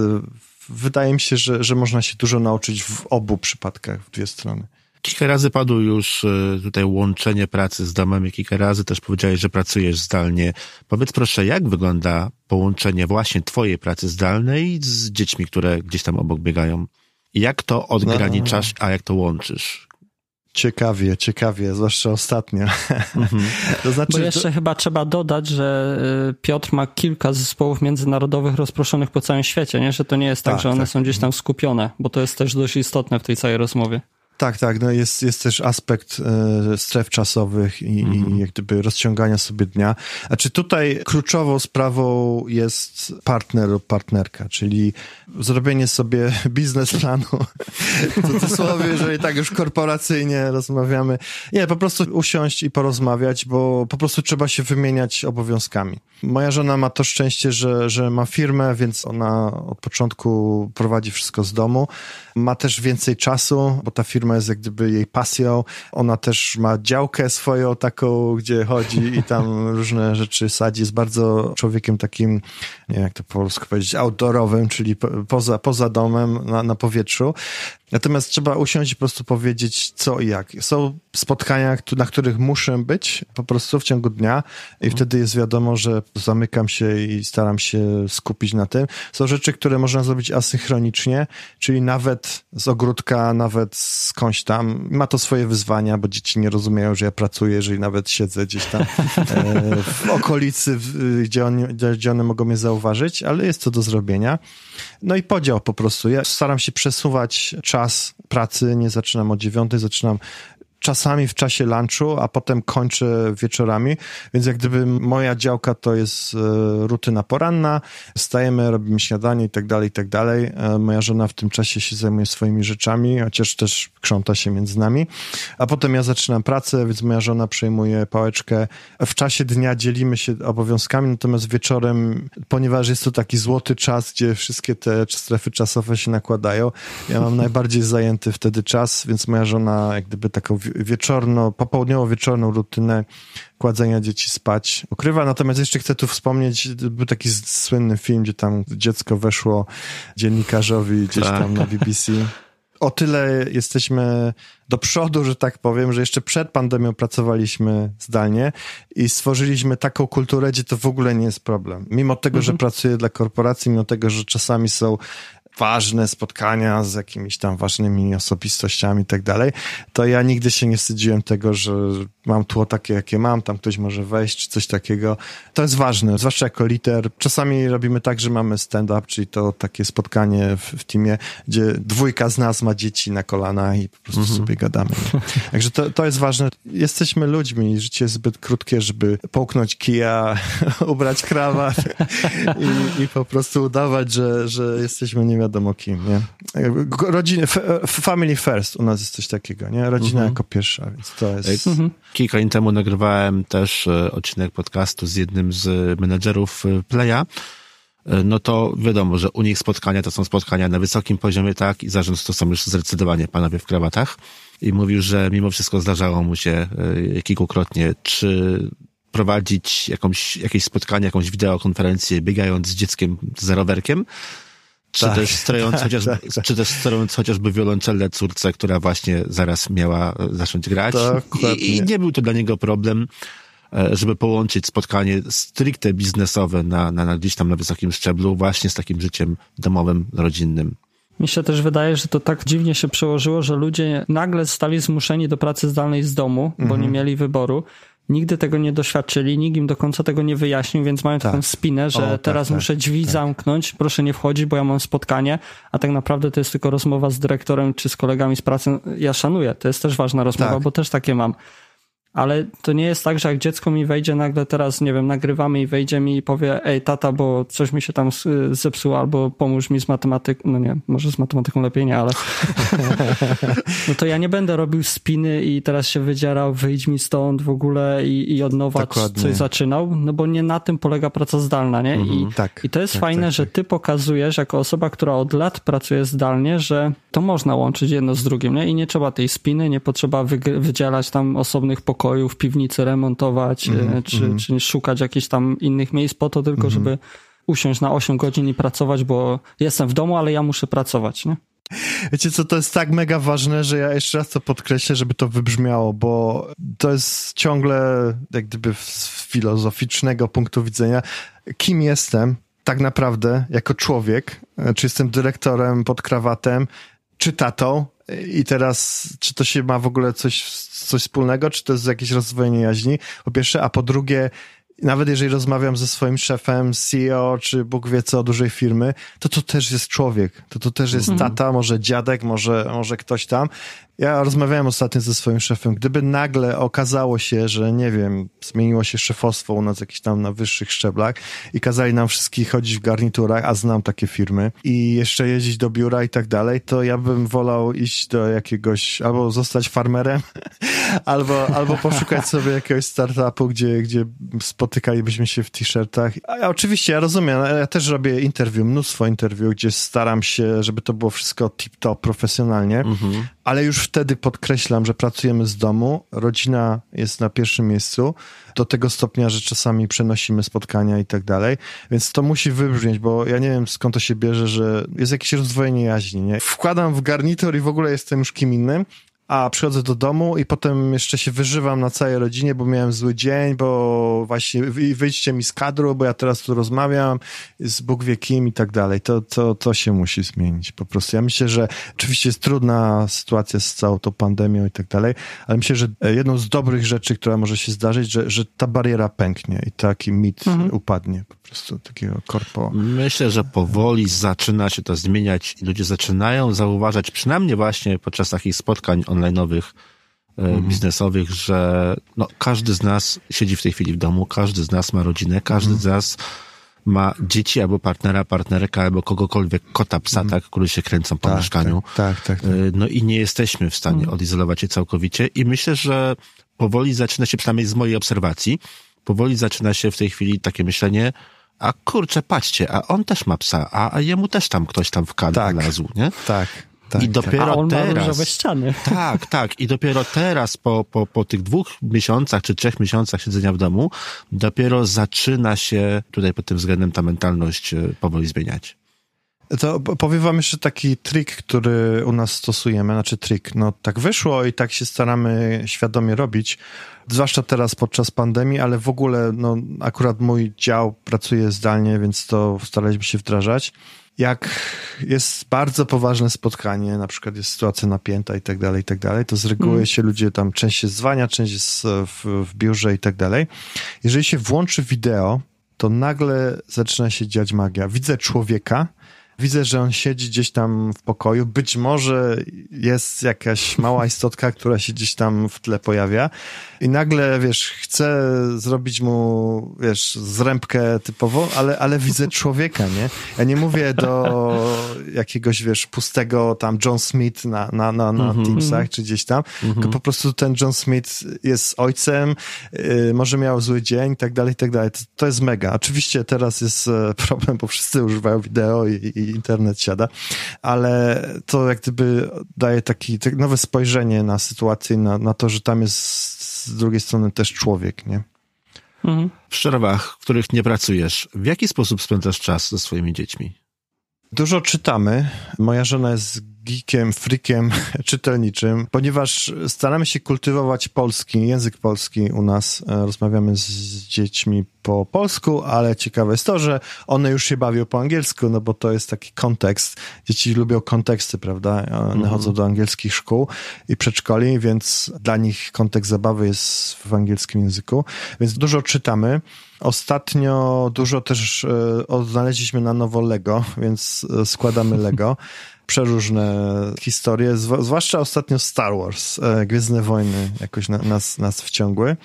wydaje mi się, że, że można się dużo nauczyć w obu przypadkach, w dwie strony. Kilka razy padło już e, tutaj łączenie pracy z domem, kilka razy też powiedziałeś, że pracujesz zdalnie. Powiedz proszę, jak wygląda połączenie właśnie twojej pracy zdalnej z dziećmi, które gdzieś tam obok biegają? Jak to odgraniczasz, a jak to łączysz? Ciekawie, ciekawie, zwłaszcza ostatnio. Mhm. To znaczy, Bo jeszcze to... chyba trzeba dodać, że y, Piotr ma kilka zespołów międzynarodowych rozproszonych po całym świecie, nie? że to nie jest tak, tak że one tak. są gdzieś tam skupione, bo to jest też dość istotne w tej całej rozmowie. Tak, tak. No jest, jest też aspekt e, stref czasowych i, -hmm. i mhm. jak gdyby rozciągania sobie dnia. Znaczy tutaj kluczową sprawą jest partner lub partnerka, czyli zrobienie sobie biznesplanu. w cudzysłowie, jeżeli tak już korporacyjnie rozmawiamy. Nie, po prostu usiąść i porozmawiać, bo po prostu trzeba się wymieniać obowiązkami. Moja żona ma to szczęście, że, że ma firmę, więc ona od początku prowadzi wszystko z domu. Ma też więcej czasu, bo ta firma jest jak gdyby jej pasją. Ona też ma działkę swoją taką, gdzie chodzi i tam różne rzeczy sadzi. Jest bardzo człowiekiem takim, nie wiem jak to po polsku powiedzieć, outdoorowym, czyli poza, poza domem, na, na powietrzu. Natomiast trzeba usiąść i po prostu powiedzieć co i jak. Są spotkania, na których muszę być po prostu w ciągu dnia i wtedy jest wiadomo, że zamykam się i staram się skupić na tym. Są rzeczy, które można zrobić asynchronicznie, czyli nawet z ogródka, nawet skądś tam. Ma to swoje wyzwania, bo dzieci nie rozumieją, że ja pracuję, jeżeli nawet siedzę gdzieś tam e, w okolicy, gdzie, on, gdzie one mogą mnie zauważyć, ale jest to do zrobienia. No i podział po prostu. Ja staram się przesuwać czas pracy, nie zaczynam o dziewiątej, zaczynam czasami w czasie lunchu, a potem kończę wieczorami, więc jak gdyby moja działka to jest e, rutyna poranna, stajemy, robimy śniadanie i tak dalej, i tak dalej. E, moja żona w tym czasie się zajmuje swoimi rzeczami, chociaż też krząta się między nami, a potem ja zaczynam pracę, więc moja żona przejmuje pałeczkę. W czasie dnia dzielimy się obowiązkami, natomiast wieczorem, ponieważ jest to taki złoty czas, gdzie wszystkie te strefy czasowe się nakładają, ja mam najbardziej zajęty wtedy czas, więc moja żona jak gdyby taką wieczorno, popołudniowo-wieczorną rutynę kładzenia dzieci spać ukrywa. Natomiast jeszcze chcę tu wspomnieć, był taki słynny film, gdzie tam dziecko weszło dziennikarzowi gdzieś tam na tak. BBC. O tyle jesteśmy do przodu, że tak powiem, że jeszcze przed pandemią pracowaliśmy zdalnie i stworzyliśmy taką kulturę, gdzie to w ogóle nie jest problem. Mimo tego, mhm. że pracuję dla korporacji, mimo tego, że czasami są ważne spotkania z jakimiś tam ważnymi osobistościami i tak dalej, to ja nigdy się nie wstydziłem tego, że mam tło takie, jakie mam, tam ktoś może wejść, czy coś takiego. To jest ważne, zwłaszcza jako liter. Czasami robimy tak, że mamy stand-up, czyli to takie spotkanie w, w teamie, gdzie dwójka z nas ma dzieci na kolana i po prostu mhm. sobie gadamy. Także to, to jest ważne. Jesteśmy ludźmi, życie jest zbyt krótkie, żeby połknąć kija, ubrać krawat i, i po prostu udawać, że, że jesteśmy nie wiadomo kim, nie? Rodziny, family first u nas jest coś takiego, nie? Rodzina mhm. jako pierwsza, więc to jest... Mhm. Kilka dni temu nagrywałem też e, odcinek podcastu z jednym z menedżerów e, Playa, e, no to wiadomo, że u nich spotkania to są spotkania na wysokim poziomie, tak, i zarząd to są już zdecydowanie panowie w krawatach. I mówił, że mimo wszystko zdarzało mu się kilkukrotnie, czy prowadzić jakąś, jakieś spotkanie, jakąś wideokonferencję biegając z dzieckiem za rowerkiem, czy, tak, też sterując tak, chociażby, tak, tak. czy też sterując chociażby wiolonczelę córce, która właśnie zaraz miała e, zacząć grać. I, I, nie był to dla niego problem, e, żeby połączyć spotkanie stricte biznesowe na, na, na gdzieś tam na wysokim szczeblu właśnie z takim życiem domowym, rodzinnym. Mi się też wydaje, że to tak dziwnie się przełożyło, że ludzie nagle stali zmuszeni do pracy zdalnej z domu, bo mhm. nie mieli wyboru nigdy tego nie doświadczyli, nikt im do końca tego nie wyjaśnił, więc mają tak. taką spinę, że o, tak, teraz tak, muszę drzwi tak. zamknąć, proszę nie wchodzić, bo ja mam spotkanie, a tak naprawdę to jest tylko rozmowa z dyrektorem czy z kolegami z pracy. Ja szanuję, to jest też ważna rozmowa, tak. bo też takie mam ale to nie jest tak, że jak dziecko mi wejdzie nagle teraz, nie wiem, nagrywamy i wejdzie mi i powie, ej tata, bo coś mi się tam zepsuło, albo pomóż mi z matematyką, no nie, może z matematyką lepiej nie, ale no to ja nie będę robił spiny i teraz się wydzierał, wyjdź mi stąd w ogóle i, i od nowa Dokładnie. coś zaczynał, no bo nie na tym polega praca zdalna, nie? I, mhm. tak, I to jest tak, fajne, tak, że tak. ty pokazujesz jako osoba, która od lat pracuje zdalnie, że to można łączyć jedno z drugim, nie? I nie trzeba tej spiny, nie potrzeba wydzielać tam osobnych pokojów w piwnicy remontować, mm, czy, mm. czy szukać jakichś tam innych miejsc po to tylko, mm. żeby usiąść na 8 godzin i pracować, bo jestem w domu, ale ja muszę pracować, nie? Wiecie co, to jest tak mega ważne, że ja jeszcze raz to podkreślę, żeby to wybrzmiało, bo to jest ciągle jak gdyby z filozoficznego punktu widzenia, kim jestem tak naprawdę jako człowiek, czy jestem dyrektorem pod krawatem, czy tatą, i teraz, czy to się ma w ogóle coś, coś wspólnego, czy to jest jakieś rozdwojenie jaźni, po pierwsze, a po drugie, nawet jeżeli rozmawiam ze swoim szefem, CEO, czy Bóg wie co, dużej firmy, to to też jest człowiek. To to też jest mhm. tata, może dziadek, może, może ktoś tam. Ja rozmawiałem ostatnio ze swoim szefem. Gdyby nagle okazało się, że nie wiem, zmieniło się szefostwo u nas jakieś tam na wyższych szczeblach i kazali nam wszystkich chodzić w garniturach, a znam takie firmy i jeszcze jeździć do biura i tak dalej, to ja bym wolał iść do jakiegoś, albo zostać farmerem, albo, albo poszukać sobie jakiegoś startupu, gdzie, gdzie spotykalibyśmy się w t-shirtach. A oczywiście, ja rozumiem, ja też robię interwiu, mnóstwo interwiu, gdzie staram się, żeby to było wszystko tip-top, profesjonalnie, mhm. Ale już wtedy podkreślam, że pracujemy z domu, rodzina jest na pierwszym miejscu, do tego stopnia, że czasami przenosimy spotkania i tak dalej, więc to musi wybrzmieć, bo ja nie wiem skąd to się bierze, że jest jakieś rozdwojenie jaźni, nie? Wkładam w garnitur i w ogóle jestem już kim innym, a przychodzę do domu i potem jeszcze się wyżywam na całej rodzinie, bo miałem zły dzień, bo właśnie wyjdźcie mi z kadru, bo ja teraz tu rozmawiam z Bóg wie kim i tak dalej. To, to, to się musi zmienić po prostu. Ja myślę, że oczywiście jest trudna sytuacja z całą tą pandemią i tak dalej, ale myślę, że jedną z dobrych rzeczy, która może się zdarzyć, że, że ta bariera pęknie i taki mit mhm. upadnie po prostu takiego korpo. Myślę, że powoli zaczyna się to zmieniać i ludzie zaczynają zauważać, przynajmniej właśnie podczas takich spotkań online'owych, e, mhm. biznesowych, że no, każdy z nas siedzi w tej chwili w domu, każdy z nas ma rodzinę, każdy mhm. z nas ma dzieci albo partnera, partnerkę, albo kogokolwiek, kota, psa, mhm. tak, który się kręcą po tak, mieszkaniu. Tak, tak, tak, tak, No i nie jesteśmy w stanie mhm. odizolować się całkowicie i myślę, że powoli zaczyna się, przynajmniej z mojej obserwacji, powoli zaczyna się w tej chwili takie myślenie, a kurczę, patrzcie, a on też ma psa, a, a jemu też tam ktoś tam w kadr tak, nie? Tak. Tak, I dopiero A on teraz. Ma ściany. Tak, tak. I dopiero teraz, po, po, po tych dwóch miesiącach czy trzech miesiącach siedzenia w domu, dopiero zaczyna się tutaj pod tym względem ta mentalność e, powoli zmieniać. To powiem wam jeszcze taki trik, który u nas stosujemy, znaczy trik, no tak wyszło i tak się staramy świadomie robić, zwłaszcza teraz podczas pandemii, ale w ogóle, no akurat mój dział pracuje zdalnie, więc to staraliśmy się wdrażać. Jak jest bardzo poważne spotkanie, na przykład jest sytuacja napięta i tak dalej, i tak dalej, to z reguły mm. się ludzie tam, część się zwania, część jest w, w biurze i tak dalej. Jeżeli się włączy wideo, to nagle zaczyna się dziać magia. Widzę człowieka, Widzę, że on siedzi gdzieś tam w pokoju. Być może jest jakaś mała istotka, która się gdzieś tam w tle pojawia. I nagle, wiesz, chcę zrobić mu, wiesz, zrębkę typowo, ale, ale widzę człowieka, nie? Ja nie mówię do jakiegoś, wiesz, pustego tam John Smith na, na, na, na mm -hmm. Teamsach czy gdzieś tam, mm -hmm. tylko po prostu ten John Smith jest ojcem, yy, może miał zły dzień i tak dalej, i tak dalej. To, to jest mega. Oczywiście teraz jest e, problem, bo wszyscy używają wideo i, i internet siada, ale to jak gdyby daje taki, taki nowe spojrzenie na sytuację, na, na to, że tam jest z drugiej strony też człowiek, nie? Mhm. W przerwach, w których nie pracujesz, w jaki sposób spędzasz czas ze swoimi dziećmi? Dużo czytamy. Moja żona jest geekiem, freakiem czytelniczym, ponieważ staramy się kultywować polski, język polski u nas. E, rozmawiamy z dziećmi po polsku, ale ciekawe jest to, że one już się bawią po angielsku, no bo to jest taki kontekst. Dzieci lubią konteksty, prawda? One mm -hmm. chodzą do angielskich szkół i przedszkoli, więc dla nich kontekst zabawy jest w angielskim języku. Więc dużo czytamy. Ostatnio dużo też e, odnaleźliśmy na nowo Lego, więc e, składamy Lego. Przeróżne historie, zwłaszcza ostatnio Star Wars, e, Gwiezdne Wojny jakoś na, nas, nas wciągły,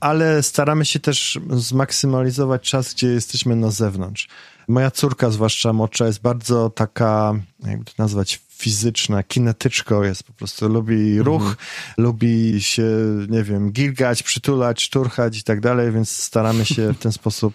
ale staramy się też zmaksymalizować czas, gdzie jesteśmy na zewnątrz. Moja córka, zwłaszcza mocza, jest bardzo taka, jakby to nazwać, fizyczna, kinetyczką jest, po prostu lubi ruch, mhm. lubi się, nie wiem, gilgać, przytulać, szturchać i tak dalej, więc staramy się w ten sposób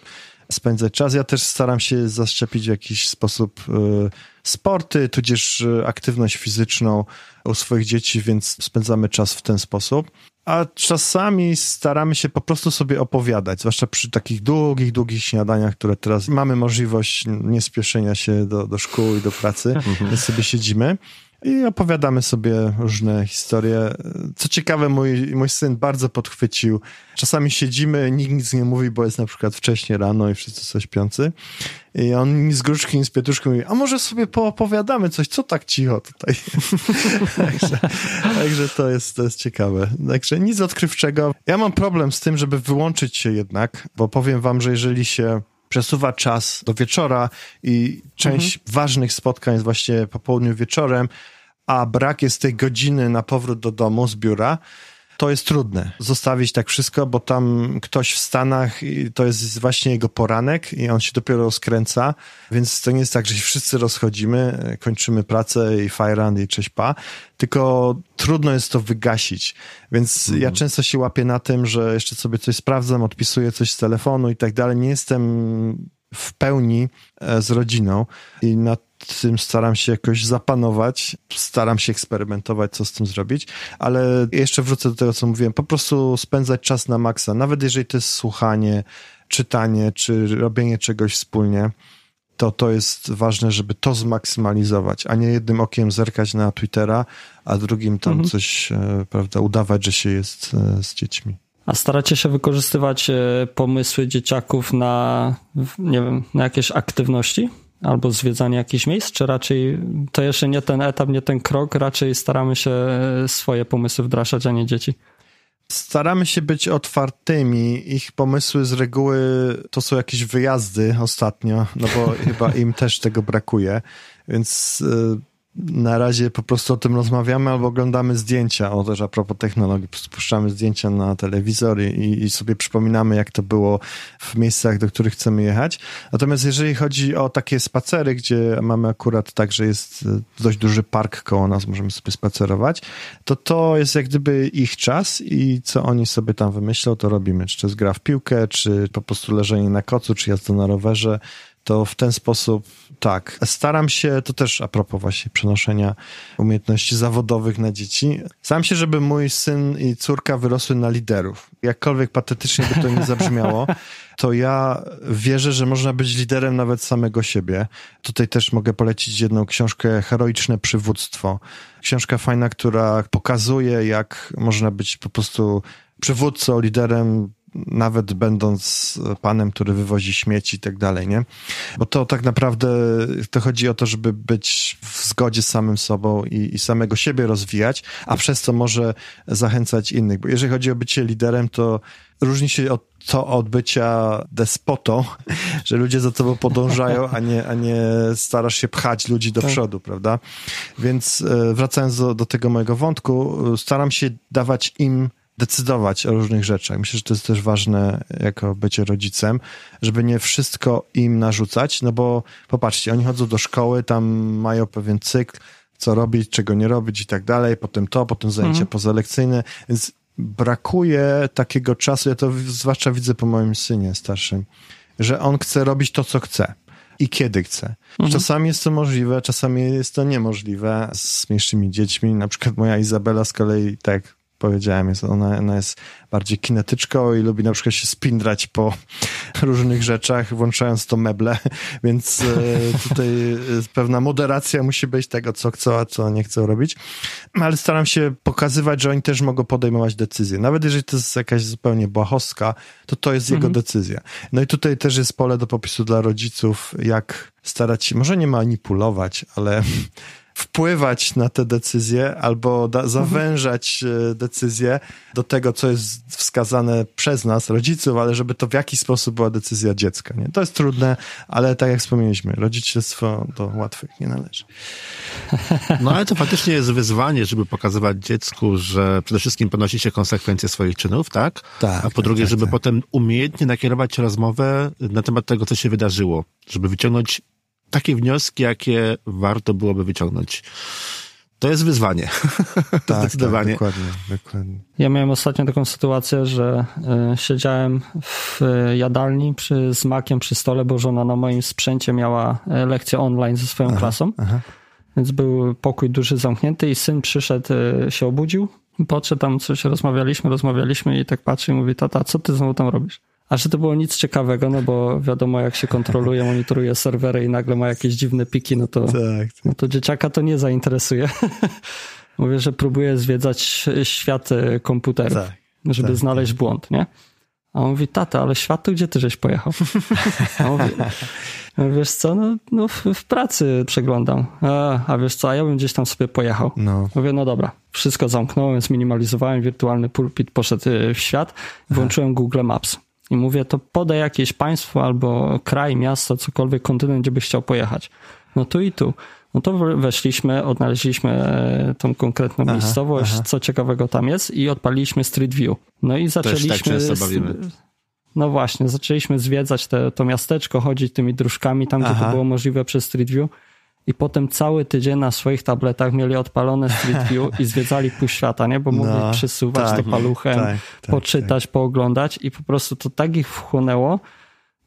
spędzać czas. Ja też staram się zaszczepić w jakiś sposób y, sporty, tudzież y, aktywność fizyczną u swoich dzieci, więc spędzamy czas w ten sposób a czasami staramy się po prostu sobie opowiadać, zwłaszcza przy takich długich, długich śniadaniach, które teraz mamy możliwość niespieszenia się do, do szkół i do pracy, mhm. więc sobie siedzimy i opowiadamy sobie różne historie. Co ciekawe, mój, mój syn bardzo podchwycił. Czasami siedzimy, nikt nic nie mówi, bo jest na przykład wcześnie rano i wszyscy są śpiący. I on ni z gruszki, ni z pietruszki mówi, a może sobie poopowiadamy coś, co tak cicho tutaj. także, także to, jest, to jest ciekawe. Także nic odkrywczego. Ja mam problem z tym, żeby wyłączyć się jednak, bo powiem wam, że jeżeli się przesuwa czas do wieczora i część mhm. ważnych spotkań jest właśnie po południu wieczorem, a brak jest tej godziny na powrót do domu z biura, to jest trudne. Zostawić tak wszystko, bo tam ktoś w Stanach, to jest właśnie jego poranek i on się dopiero rozkręca, więc to nie jest tak, że się wszyscy rozchodzimy, kończymy pracę i fajran i cześć pa, tylko trudno jest to wygasić. Więc mhm. ja często się łapię na tym, że jeszcze sobie coś sprawdzam, odpisuję coś z telefonu i tak dalej. Nie jestem w pełni e, z rodziną i na tym staram się jakoś zapanować, staram się eksperymentować, co z tym zrobić, ale jeszcze wrócę do tego, co mówiłem, po prostu spędzać czas na maksa, nawet jeżeli to jest słuchanie, czytanie, czy robienie czegoś wspólnie, to to jest ważne, żeby to zmaksymalizować, a nie jednym okiem zerkać na Twittera, a drugim tam mhm. coś, e, prawda, udawać, że się jest e, z dziećmi. A staracie się wykorzystywać e, pomysły dzieciaków na, nie wiem, na jakieś aktywności? Albo zwiedzanie jakichś miejsc, czy raczej to jeszcze nie ten etap, nie ten krok, raczej staramy się swoje pomysły wdrażać, a nie dzieci? Staramy się być otwartymi. Ich pomysły z reguły to są jakieś wyjazdy ostatnio, no bo chyba im też tego brakuje, więc e, na razie po prostu o tym rozmawiamy albo oglądamy zdjęcia, o też a propos technologii, puszczamy zdjęcia na telewizor i, i, sobie przypominamy, jak to było w miejscach, do których chcemy jechać. Natomiast jeżeli chodzi o takie spacery, gdzie mamy akurat tak, że jest e, dość duży park koło nas, możemy sobie spacerować, to to jest jak gdyby ich czas i co oni sobie tam wymyślą, to robimy. Czy to jest gra w piłkę, czy po prostu leżenie na kocu, czy jazda na rowerze, to w ten sposób tak. Staram się, to też a propos właśnie przenoszenia umiejętności zawodowych na dzieci, staram się, żeby mój syn i córka wyrosły na liderów. Jakkolwiek patetycznie by to nie zabrzmiało, to ja wierzę, że można być liderem nawet samego siebie. Tutaj też mogę polecić jedną książkę Heroiczne Przywództwo. Książka fajna, która pokazuje, jak można być po prostu przywódcą, liderem nawet będąc panem, który wywozi śmieci i tak dalej, nie? Bo to tak naprawdę, to chodzi o to, żeby być w zgodzie z samym sobą i, i samego siebie rozwijać, a przez to może zachęcać innych. Bo jeżeli chodzi o bycie liderem, to różni się od, to od bycia despotą, że ludzie za tobą podążają, a nie, a nie starasz się pchać ludzi do tak. przodu, prawda? Więc e, wracając do, do tego mojego wątku, staram się dawać im decydować o różnych rzeczach. Myślę, że to jest też ważne jako bycie rodzicem, żeby nie wszystko im narzucać, no bo popatrzcie, oni chodzą do szkoły, tam mają pewien cykl, co robić, czego nie robić i tak dalej, potem to, potem zajęcia mhm. pozalekcyjne, więc brakuje takiego czasu, ja to zwłaszcza widzę po moim synie starszym, że on chce robić to, co chce i kiedy chce. Mhm. Czasami jest to możliwe, czasami jest to niemożliwe z mniejszymi dziećmi. Na przykład moja Izabela z kolei, tak powiedziałem, jest, ona, ona jest bardziej kinetyczką i lubi na przykład się spindrać po różnych rzeczach, włączając to meble, więc e, tutaj e, pewna moderacja musi być tego, co chcą, a co nie chcą robić. Ale staram się pokazywać, że oni też mogą podejmować decyzje. Nawet jeżeli to jest jakaś zupełnie błahostka, to to jest mhm. jego decyzja. No i tutaj też jest pole do popisu dla rodziców, jak starać się, może nie manipulować, ale wpływać na te decyzje albo da, zawężać e, decyzje do tego, co jest wskazane przez nas, rodziców, ale żeby to w jakiś sposób była decyzja dziecka. Nie? To jest trudne, ale tak jak wspomnieliśmy, rodzicielstwo do łatwych nie należy. No ale to faktycznie jest wyzwanie, żeby pokazywać dziecku, że przede wszystkim ponosi się konsekwencje swoich czynów, tak? Tak. A po drugie, tak, żeby tak. potem umiejętnie nakierować rozmowę na temat tego, co się wydarzyło, żeby wyciągnąć takie wnioski, jakie warto byłoby wyciągnąć. To jest wyzwanie. Tak, Zdecydowanie. Tak, dokładnie, dokładnie. Ja miałem ostatnio taką sytuację, że y, siedziałem w jadalni przy, z makiem przy stole, bo żona na moim sprzęcie miała e, lekcję online ze swoją aha, klasą. Aha. Więc był pokój duży, zamknięty i syn przyszedł, y, się obudził, podszedł tam coś, rozmawialiśmy, rozmawialiśmy i tak patrzy i mówi, tata, co ty znowu tam robisz? A że to było nic ciekawego, no bo wiadomo, jak się kontroluje, monitoruje serwery i nagle ma jakieś dziwne piki, no to, tak, tak. No to dzieciaka to nie zainteresuje. Mówię, że próbuje zwiedzać świat e, komputerów, tak, żeby tak, znaleźć tak. błąd, nie? A on mówi, tata, ale świat to gdzie ty żeś pojechał? A on mówi, no wiesz co, no, no w, w, pracy przeglądam. A, a, wiesz co, a ja bym gdzieś tam sobie pojechał. No. Mówię, no dobra, wszystko zamknąłem, zminimalizowałem, wirtualny pulpit poszedł e, w świat, włączyłem Google Maps i mówię, to podaj jakieś państwo albo kraj, miasto, cokolwiek, kontynent, gdzie byś chciał pojechać. No tu i tu. No to weszliśmy, odnaleźliśmy e, tą konkretną aha, miejscowość, aha. co ciekawego tam jest i odpaliliśmy Street View. No i zaczęliśmy... Też tak często bawimy. No właśnie, zaczęliśmy zwiedzać te, to miasteczko, chodzić tymi dróżkami tam, gdzie aha. to było możliwe przez Street View i potem cały tydzień na swoich tabletach mieli odpalone Street View i zwiedzali pół świata, nie? Bo mogli no, przesuwać tak, to paluchem, tak, tak, poczytać, tak. pooglądać i po prostu to tak ich wchłonęło,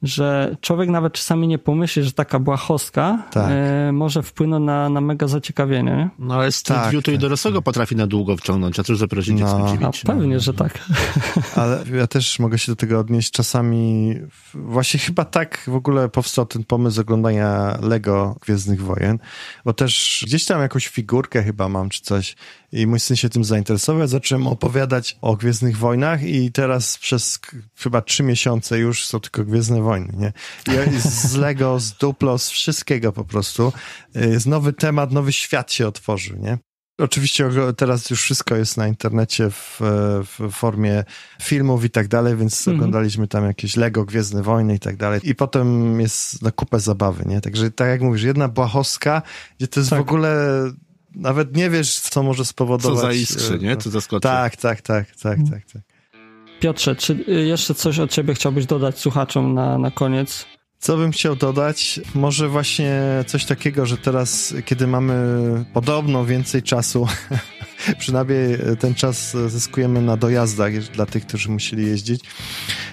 że człowiek nawet czasami nie pomyśli, że taka błahostka tak. e, może wpłynąć na, na mega zaciekawienie. Nie? No ale Street tak, View to i tak, dorosłego tak. potrafi na długo wciągnąć, a cóż zaprosić no. dziecko dziwić. A pewnie, że tak. Ale ja też mogę się do tego odnieść. Czasami właśnie chyba tak w ogóle powstał ten pomysł oglądania Lego Gwiezdnych Wojen, bo też gdzieś tam jakąś figurkę chyba mam czy coś i mój syn się tym zainteresował. Zacząłem opowiadać o Gwiezdnych Wojnach i teraz przez chyba trzy miesiące już są tylko Gwiezdne Wojny, nie? I z Lego, z Duplo, z wszystkiego po prostu. Jest nowy temat, nowy świat się otworzył, nie? Oczywiście teraz już wszystko jest na internecie w, w formie filmów i tak dalej, więc -hmm. oglądaliśmy tam jakieś Lego, Gwiezdne Wojny i tak dalej. I potem jest na kupę zabawy, nie? Także tak jak mówisz, jedna błahostka, gdzie to jest tak. w ogóle nawet nie wiesz, co może spowodować. Co zaiskrzy, nie? Co zaskoczy. Tak, tak, tak, tak, mhm. tak, tak. Piotrze, czy jeszcze coś od ciebie chciałbyś dodać słuchaczom na, na koniec? Co bym chciał dodać? Może właśnie coś takiego, że teraz, kiedy mamy podobno więcej czasu przynajmniej ten czas zyskujemy na dojazdach dla tych, którzy musieli jeździć,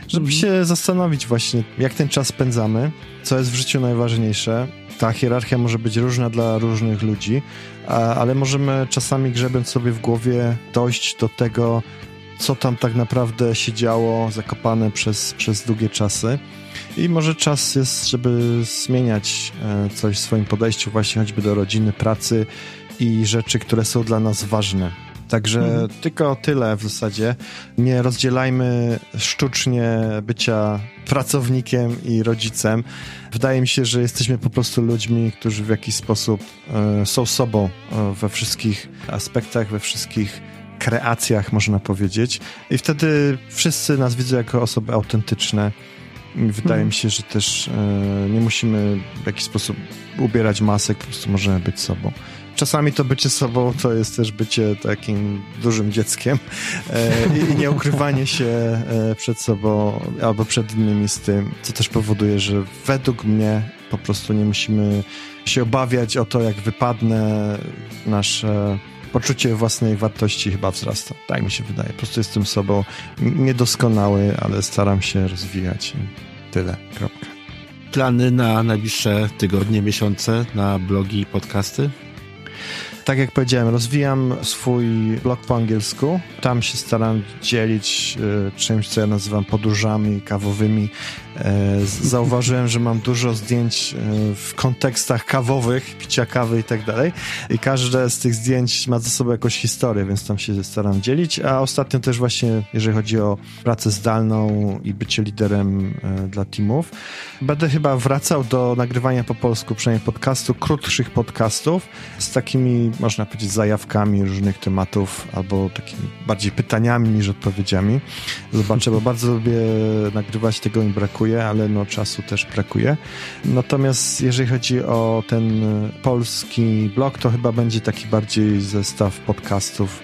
żeby mhm. się zastanowić właśnie, jak ten czas spędzamy, co jest w życiu najważniejsze. Ta hierarchia może być różna dla różnych ludzi, ale możemy czasami grzebiąc sobie w głowie dojść do tego, co tam tak naprawdę się działo, zakopane przez, przez długie czasy. I może czas jest, żeby zmieniać e, coś w swoim podejściu, właśnie choćby do rodziny, pracy i rzeczy, które są dla nas ważne. Także mhm. tylko tyle w zasadzie. Nie rozdzielajmy sztucznie bycia pracownikiem i rodzicem. Wydaje mi się, że jesteśmy po prostu ludźmi, którzy w jakiś sposób e, są sobą e, we wszystkich aspektach, we wszystkich kreacjach, można powiedzieć. I wtedy wszyscy nas widzą jako osoby autentyczne. Wydaje hmm. mi się, że też e, nie musimy w jakiś sposób ubierać masek, po prostu możemy być sobą. Czasami to bycie sobą to jest też bycie takim dużym dzieckiem e, i nie ukrywanie się e, przed sobą albo przed innymi z tym, co też powoduje, że według mnie po prostu nie musimy się obawiać o to, jak wypadnę nasze poczucie własnej wartości chyba wzrasta. Tak mi się wydaje. Po prostu jestem sobą niedoskonały, ale staram się rozwijać. Tyle. Kropka. Plany na najbliższe tygodnie, miesiące, na blogi i podcasty? tak jak powiedziałem, rozwijam swój blog po angielsku. Tam się staram dzielić y, czymś, co ja nazywam podróżami kawowymi. E, zauważyłem, że mam dużo zdjęć e, w kontekstach kawowych, picia kawy i tak dalej. I każde z tych zdjęć ma ze sobą jakąś historię, więc tam się staram dzielić. A ostatnio też właśnie, jeżeli chodzi o pracę zdalną i bycie liderem e, dla teamów, będę chyba wracał do nagrywania po polsku, przynajmniej podcastu, krótszych podcastów z takimi można powiedzieć, zajawkami różnych tematów albo takimi bardziej pytaniami niż odpowiedziami. Zobaczę, bo bardzo lubię nagrywać, tego mi brakuje, ale no czasu też brakuje. Natomiast jeżeli chodzi o ten polski blog, to chyba będzie taki bardziej zestaw podcastów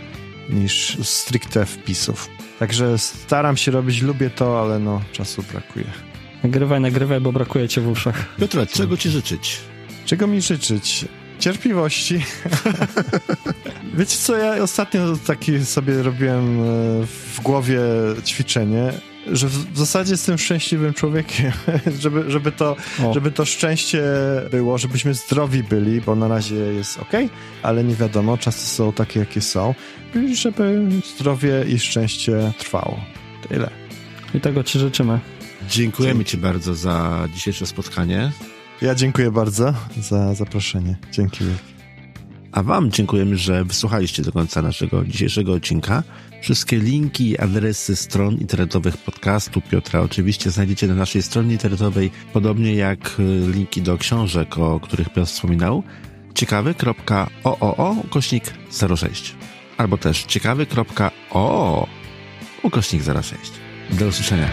niż stricte wpisów. Także staram się robić, lubię to, ale no czasu brakuje. Nagrywaj, nagrywaj, bo brakuje cię w uszach. Piotra, czego ci życzyć? Czego mi życzyć? Cierpliwości. Wiecie co, ja ostatnio taki sobie robiłem e, w głowie ćwiczenie, że w zasadzie jestem szczęśliwym człowiekiem, żeby, żeby, to, żeby to szczęście było, żebyśmy zdrowi byli, bo na razie jest ok, ale nie wiadomo, czasy są takie, jakie są, i żeby zdrowie i szczęście trwało. Tyle. I tego Ci życzymy. Dziękujemy Ci bardzo za dzisiejsze spotkanie. Ja dziękuję bardzo za zaproszenie. Dzięki A Wam dziękujemy, że wysłuchaliście do końca naszego dzisiejszego odcinka. Wszystkie linki i adresy stron internetowych podcastu Piotra oczywiście znajdziecie na naszej stronie internetowej, podobnie jak y, linki do książek, o których Piotr wspominał. ciekawy.ooo ukośnik 06 albo też ciekawy.o ukośnik 06. Do usłyszenia.